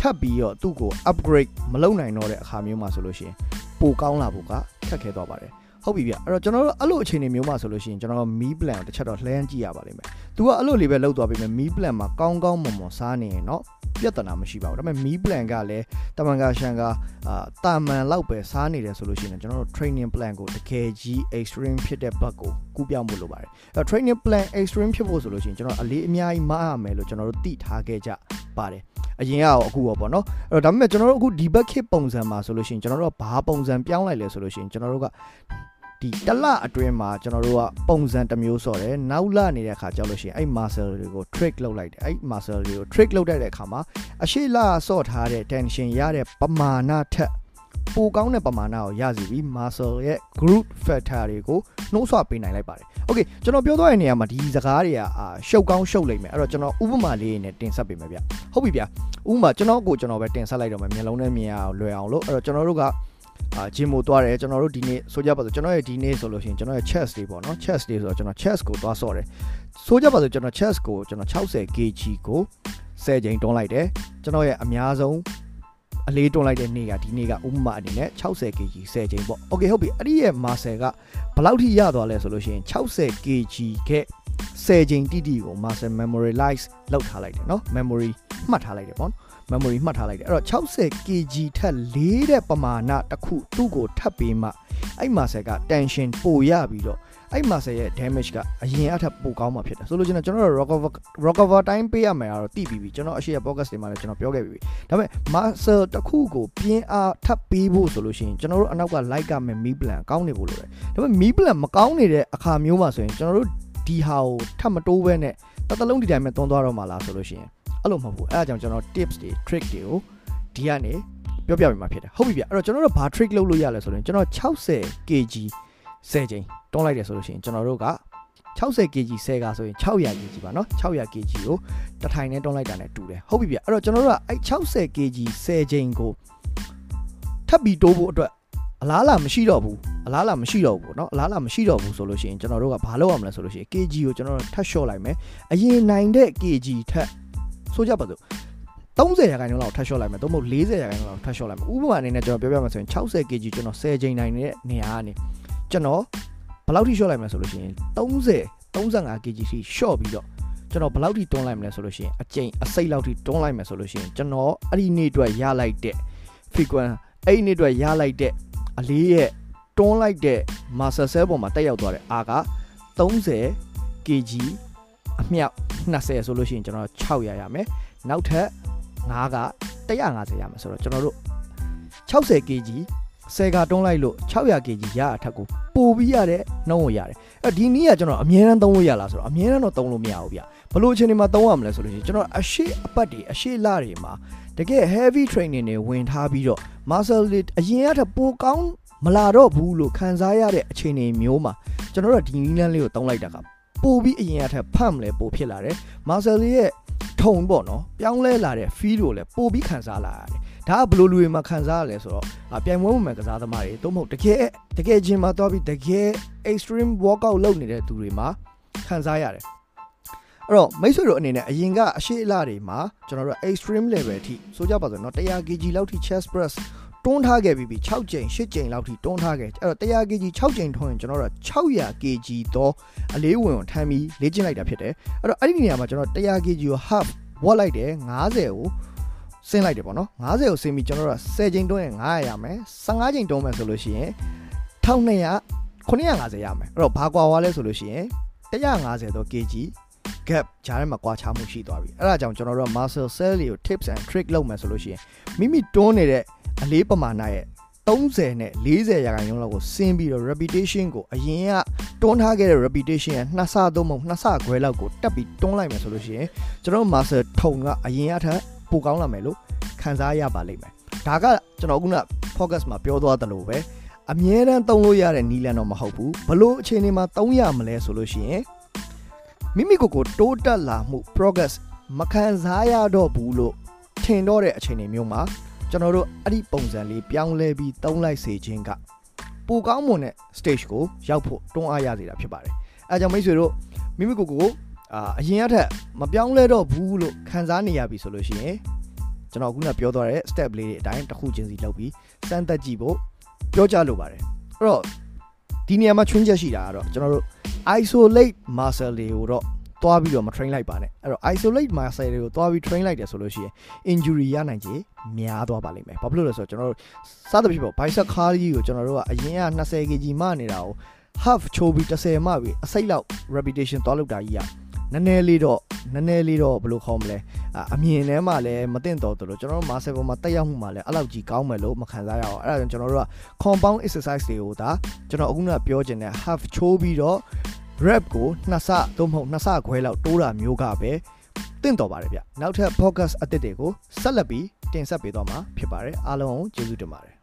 ထပ်ပြီးတော့သူ့ကို upgrade မလုပ်နိုင်တော့တဲ့အခါမျိုးမှာဆိုလို့ရှိရင်ပိုကောင်းလာဖို့ကခက်ခဲသွားပါတယ်ဟုတ်ပြီဗျအဲ့တော့ကျွန်တော်တို့အဲ့လိုအခြေအနေမျိုးမှာဆိုလို့ရှိရင်ကျွန်တော်မီး plan တစ်ချက်တော့လှမ်းကြည့်ရပါလိမ့်မယ်။ तू ကအဲ့လိုလေးပဲလောက်သွားပြီမယ်မီး plan မှာကောင်းကောင်းမွန်မွန်စားနေရင်တော့ ပြဿနာမရှိပါဘူးဒါပေမဲ့မီး plan ကလည်းတမန်ကရှန်ကအာတာမန်လောက်ပဲစားနေတယ်ဆိုလို့ရှိရင်ကျွန်တော်တို့ training plan ကိုတကယ်ကြီး extreme ဖြစ်တဲ့ဘက်ကိုကူးပြောင်းဖို့လိုပါတယ်အဲ့ training plan extreme ဖြစ်ဖို့ဆိုလို့ရှိရင်ကျွန်တော်အလေးအများကြီးမအားမယ်လို့ကျွန်တော်တို့သိထားခဲ့ကြပါတယ်အရင်ကတော့အခုပေါ့ပေါ့နော်အဲ့တော့ဒါပေမဲ့ကျွန်တော်တို့အခုဒီဘက်ခေတ်ပုံစံမှာဆိုလို့ရှိရင်ကျွန်တော်တို့ကဘာပုံစံပြောင်းလိုက်လဲဆိုလို့ရှိရင်ကျွန်တော်တို့က ဒီတလအတွင်းမှာကျွန်တော်တို့ကပုံစံတစ်မျိုးစော်တယ်နောက်လနေတဲ့အခါကြောက်လို့ရှိရင်အဲ့ muscle တွေကို trick လုပ်လိုက်တယ်အဲ့ muscle တွေကို trick လုပ်တဲ့အခါမှာအရှိလစော့ထားတဲ့ tension ရတဲ့ပမာဏထက်ပိုကောင်းတဲ့ပမာဏကိုရစီပြီး muscle ရဲ့ group factor တွေကိုနှိုးဆွပေးနိုင်လိုက်ပါတယ်။ Okay ကျွန်တော်ပြောသွားတဲ့နေရာမှာဒီစကားတွေကအာရှုပ်ကောင်းရှုပ်လိမ့်မယ်အဲ့တော့ကျွန်တော်ဥပမာလေးနဲ့တင်ဆက်ပေးမယ်ဗျ။ဟုတ်ပြီဗျ။ဥပမာကျွန်တော်ကိုကျွန်တော်ပဲတင်ဆက်လိုက်တော့မယ်မျက်လုံးနဲ့မြင်အောင်လွယ်အောင်လို့အဲ့တော့ကျွန်တော်တို့က အာဂျင်မိုသွားတယ်ကျွန်တော်တို့ဒီနေ့ဆိုကြပါစို့ကျွန်တော်ရဲ့ဒီနေ့ဆိုလို့ရှိရင်ကျွန်တော်ရဲ့ chest တွေပေါ့နော် chest တွေဆိုတော့ကျွန်တော် chest ကိုသွားဆော့တယ်ဆိုကြပါစို့ကျွန်တော် chest ကိုကျွန်တော် 60 kg ကို10ချိန်တွန်းလိုက်တယ်ကျွန်တော်ရဲ့အများဆုံးအလေးတွန်းလိုက်တဲ့နေ့ကဒီနေ့ကဥပမာအနေနဲ့ 60 kg 10ချိန်ပေါ့ okay ဟုတ်ပြီအဲ့ဒီရဲ့ muscle ကဘယ်လောက်ထိရသွားလဲဆိုလို့ရှိရင် 60 kg ခဲ့ 10ချိန်တိတိကို muscle memorialize လောက်ထားလိုက်တယ်เนาะ memory မှတ်ထားလိုက်တယ်ပေါ့ memory မှတ်ထားလိုက်တယ်အဲ့တော့60 kg ထက်လေးတဲ့ပမာဏတစ်ခုသူ့ကိုထပ်ပေးမှအဲ့ muscle က tension ပိုရပြီးတော့အဲ့ muscle ရဲ့ damage ကအရင်အထက်ပိုကောင်းမှာဖြစ်တယ်ဆိုလို့ကျွန်တော်ကျွန်တော်တို့ recover recover time ပေးရမယ်ကတော့တိပြီးပြီကျွန်တော်အရှိရ podcast တွေမှာလည်းကျွန်တော်ပြောခဲ့ပြီဒါပေမဲ့ muscle တစ်ခုကိုပြင်းအားထပ်ပေးဖို့ဆိုလို့ရှိရင်ကျွန်တော်တို့အနောက်က like ကမယ် me plan ကောင်းနေဖို့လိုတယ်ဒါပေမဲ့ me plan မကောင်းနေတဲ့အခါမျိုးမှာဆိုရင်ကျွန်တော်တို့ ဒီဟာကိုထပ်မတိုးဘဲနဲ့တသလုံးဒီတိုင်းပဲတွန်းသွားတော့မှာလားဆိုလို့ရှိရင်အဲ့လိုမဟုတ်ဘူးအဲ့ဒါကြောင့်ကျွန်တော် tips တွေ trick တွေကိုဒီကနေပြောပြပေးမှာဖြစ်တယ်ဟုတ်ပြီဗျအဲ့တော့ကျွန်တော်တို့ဘာ trick လုပ်လို့ရလဲဆိုရင်ကျွန်တော်60 kg 10ချိန်တွန်းလိုက်တယ်ဆိုလို့ရှိရင်ကျွန်တော်တို့က60 kg 10ကဆိုရင်600 kg ပါเนาะ600 kg ကိုတထိုင်နဲ့တွန်းလိုက်တာနဲ့တူတယ်ဟုတ်ပြီဗျအဲ့တော့ကျွန်တော်တို့ကအဲ့60 kg 10ချိန်ကိုထပ်ပြီးတိုးဖို့အတွက် အလားလာမရှိတော့ဘူးအလားလာမရှိတော့ဘူးเนาะအလားလာမရှိတော့ဘူးဆိုလို့ရှိရင်ကျွန်တော်တို့ကဘာလုပ်ရမလဲဆိုလို့ရှိရင် kg ကိုကျွန်တော်တို့ထပ်လျှော့လိုက်မယ်အရင်နိုင်တဲ့ kg ထက်ဆိုကြပါစို့30ရာခိုင်နှုန်းလောက်ထပ်လျှော့လိုက်မယ်သို့မဟုတ်40ရာခိုင်နှုန်းလောက်ထပ်လျှော့လိုက်မယ်ဥပမာအနေနဲ့ကျွန်တော်ပြောပြမယ်ဆိုရင်60 kg ကျွန်တော်10ချိန်နိုင်တဲ့နေရာကနေကျွန်တော်ဘယ်လောက်ထိလျှော့လိုက်မလဲဆိုလို့ရှိရင်30 35 kg ထိလျှော့ပြီးတော့ကျွန်တော်ဘယ်လောက်ထိတွန်းလိုက်မလဲဆိုလို့ရှိရင်အကျိန်အစိတ်လောက်ထိတွန်းလိုက်မယ်ဆိုလို့ရှိရင်ကျွန်တော်အဲ့ဒီနေ့အတွက်ရလိုက်တဲ့ frequent အဲ့ဒီနေ့အတွက်ရလိုက်တဲ့ အလေးရဲ့တွန်းလိုက်တဲ့ muscle cell ပေါ်မှာတက်ရောက်သွားတဲ့အားက30 kg အမြောက်20ဆိုလို့ရှိရင်ကျွန်တော်600ရမယ်နောက်ထပ်9က150ရမယ်ဆိုတော့ကျွန်တော်တို့60 kg ဆယ်ကတွန်းလိုက်လို့600 kg ရအထက်ကိုပို့ပြီးရတဲ့နှုံးကိုရတယ်အဲ့ဒီနည်းကကျွန်တော်အမြဲတမ်းသုံးလို့ရလားဆိုတော့အမြဲတမ်းတော့သုံးလို့မရဘူးဗျဘလို့အချိန်တွေမှာသုံးရမလဲဆိုလို့ရှိရင်ကျွန်တော်အရှိအပတ်တွေအရှိလတွေမှာ တကယ် heavy training တွေဝင်ထားပြီးတော့ muscle တွေအရင်ကထက်ပိုကောင်းမလာတော့ဘူးလို့ခံစားရတဲ့အခြေအနေမျိုးမှာကျွန်တော်တို့ဒီနီးလန်းလေးကိုသုံးလိုက်တာကပိုပြီးအရင်ကထက်ဖတ်မလဲပိုဖြစ်လာတယ် muscle ရဲ့ထုံပေါ့နော်ပြောင်းလဲလာတဲ့ feel ကိုလည်းပိုပြီးခံစားလာရတယ်ဒါကဘလို့လူတွေမှာခံစားရလဲဆိုတော့ပြိုင်ပွဲမှာကစားသမားတွေသို့မဟုတ်တကယ်တကယ်ချင်းမှာသွားပြီးတကယ် extreme workout လုပ်နေတဲ့သူတွေမှာခံစားရတယ် အဲ့တော့မိတ်ဆွေတို့အနေနဲ့အရင်ကအရှိအလားတွေမှာကျွန်တော်တို့ extreme level အထိဆိုကြပါစို့เนาะ100 kg လောက်ထိ chest press တွန်းထားခဲ့ပြီးပြီ6ကြိမ်8ကြိမ်လောက်ထိတွန်းထားခဲ့အဲ့တော့100 kg 6ကြိမ်ထွန်းရင်ကျွန်တော်တို့600 kg တော့အလေးဝင်ကိုထမ်းပြီးလေ့ကျင့်လိုက်တာဖြစ်တယ်အဲ့တော့အဲ့ဒီနေရာမှာကျွန်တော်100 kg ကို half ဝတ်လိုက်တယ်90ကိုဆင်းလိုက်တယ်ပေါ့နော်90ကိုဆင်းပြီးကျွန်တော်တို့10ချိန်တွန်းရင်900ရမယ်15ချိန်တွန်းမယ်ဆိုလို့ရှိရင်1200 950ရမယ်အဲ့တော့ဘာကွာသွားလဲဆိုလို့ရှိရင်150တော့ kg gap ဂျားထဲမှာကွာခြားမှုရှိသွားပြီအဲ့ဒါကြောင့်ကျွန်တော်တို့ muscle cell တွေကို tips and trick လုပ်မယ်ဆိုလို့ရှိရင်မိမိတွန်းနေတဲ့အလေးပမာဏရဲ့30နဲ့40ရာခိုင်နှုန်းလောက်ကိုဆင်းပြီးတော့ repetition ကိုအရင်ကတွန်းထားခဲ့တဲ့ repetition ရဲ့နှစ်ဆသုံးမဟုတ်နှစ်ဆခွဲလောက်ကိုတက်ပြီးတွန်းလိုက်မယ်ဆိုလို့ရှိရင်ကျွန်တော် muscle ထုံကအရင်အထက်ပိုကောင်းလာမယ်လို့ခံစားရပါလိမ့်မယ်ဒါကကျွန်တော်ခုန focus မှာပြောသွားသလိုပဲအမြဲတမ်းသုံးလို့ရတဲ့နီလန်တော့မဟုတ်ဘူးဘလို့အချိန်ဒီမှာသုံးရမလဲဆိုလို့ရှိရင် မိမိကိုယ်ကိုတိုးတက်လာမှု progress မခံစားရတော့ဘူးလို့ထင်တော့တဲ့အချိန်တွေမျိုးမှာကျွန်တော်တို့အဲ့ဒီပုံစံလေးပြောင်းလဲပြီးသုံးလိုက်စေခြင်းကပိုကောင်းမွန်တဲ့ stage ကိုရောက်ဖို့တွန်းအားရစေတာဖြစ်ပါတယ်အဲကြောင့်မိတ်ဆွေတို့မိမိကိုယ်ကိုအာအရင်အထက်မပြောင်းလဲတော့ဘူးလို့ခံစားနေရပြီဆိုလို့ရှိရင်ကျွန်တော်ခုနပြောသွားတဲ့ step လေးတွေအတိုင်းတစ်ခုချင်းစီလုပ်ပြီးစမ်းသပ်ကြည့်ဖို့ပြောကြလိုပါတယ်အဲ့တော့ ဒီနေရာမှာချွင်းချက်ရှိတာကတော့ကျွန်တော်တို့ isolate muscle တွေကိုတော့သွားပြီးတော့မ train လိုက်ပါနဲ့အဲ့တော့ isolate muscle တွေကိုသွားပြီး train လိုက်တယ်ဆိုလို့ရှိရင် injury ရနိုင်ခြေများသွားပါလိမ့်မယ်ဘာဖြစ်လို့လဲဆိုတော့ကျွန်တော်တို့စသဖြင့်ပေါ့ bicep curl ကြီးကိုကျွန်တော်တို့ကအရင်က 20kg မှနေတာကို half ချိုးပြီး30မှပြီးအစိတ်လောက် repetition သွားလုပ်တာကြီးอ่ะ နည်းနည်းလေးတော့နည်းနည်းလေးတော့ဘယ်လိုခေါ်မလဲအမြင်ထဲမှာလည်းမတင်တော်တော်လို့ကျွန်တော်တို့ muscle ပေါ်မှာတက်ရောက်မှုမှာလည်းအဲ့လောက်ကြီးကောင်းမယ်လို့မခံစားရအောင်အဲ့ဒါကြောင့်ကျွန်တော်တို့က compound exercise တွေကိုဒါကျွန်တော်အခုနကပြောချင်တဲ့ half ချိုးပြီးတော့ rep ကိုနှစ်ဆသို့မဟုတ်နှစ်ဆခွဲလောက်တိုးတာမျိုးကပဲတင့်တော်ပါတယ်ဗျနောက်ထပ် focus အသစ်တွေကိုဆက်လက်ပြီးတင်ဆက်ပေးသွားမှာဖြစ်ပါတယ်အားလုံးကိုကျေးဇူးတင်ပါတယ်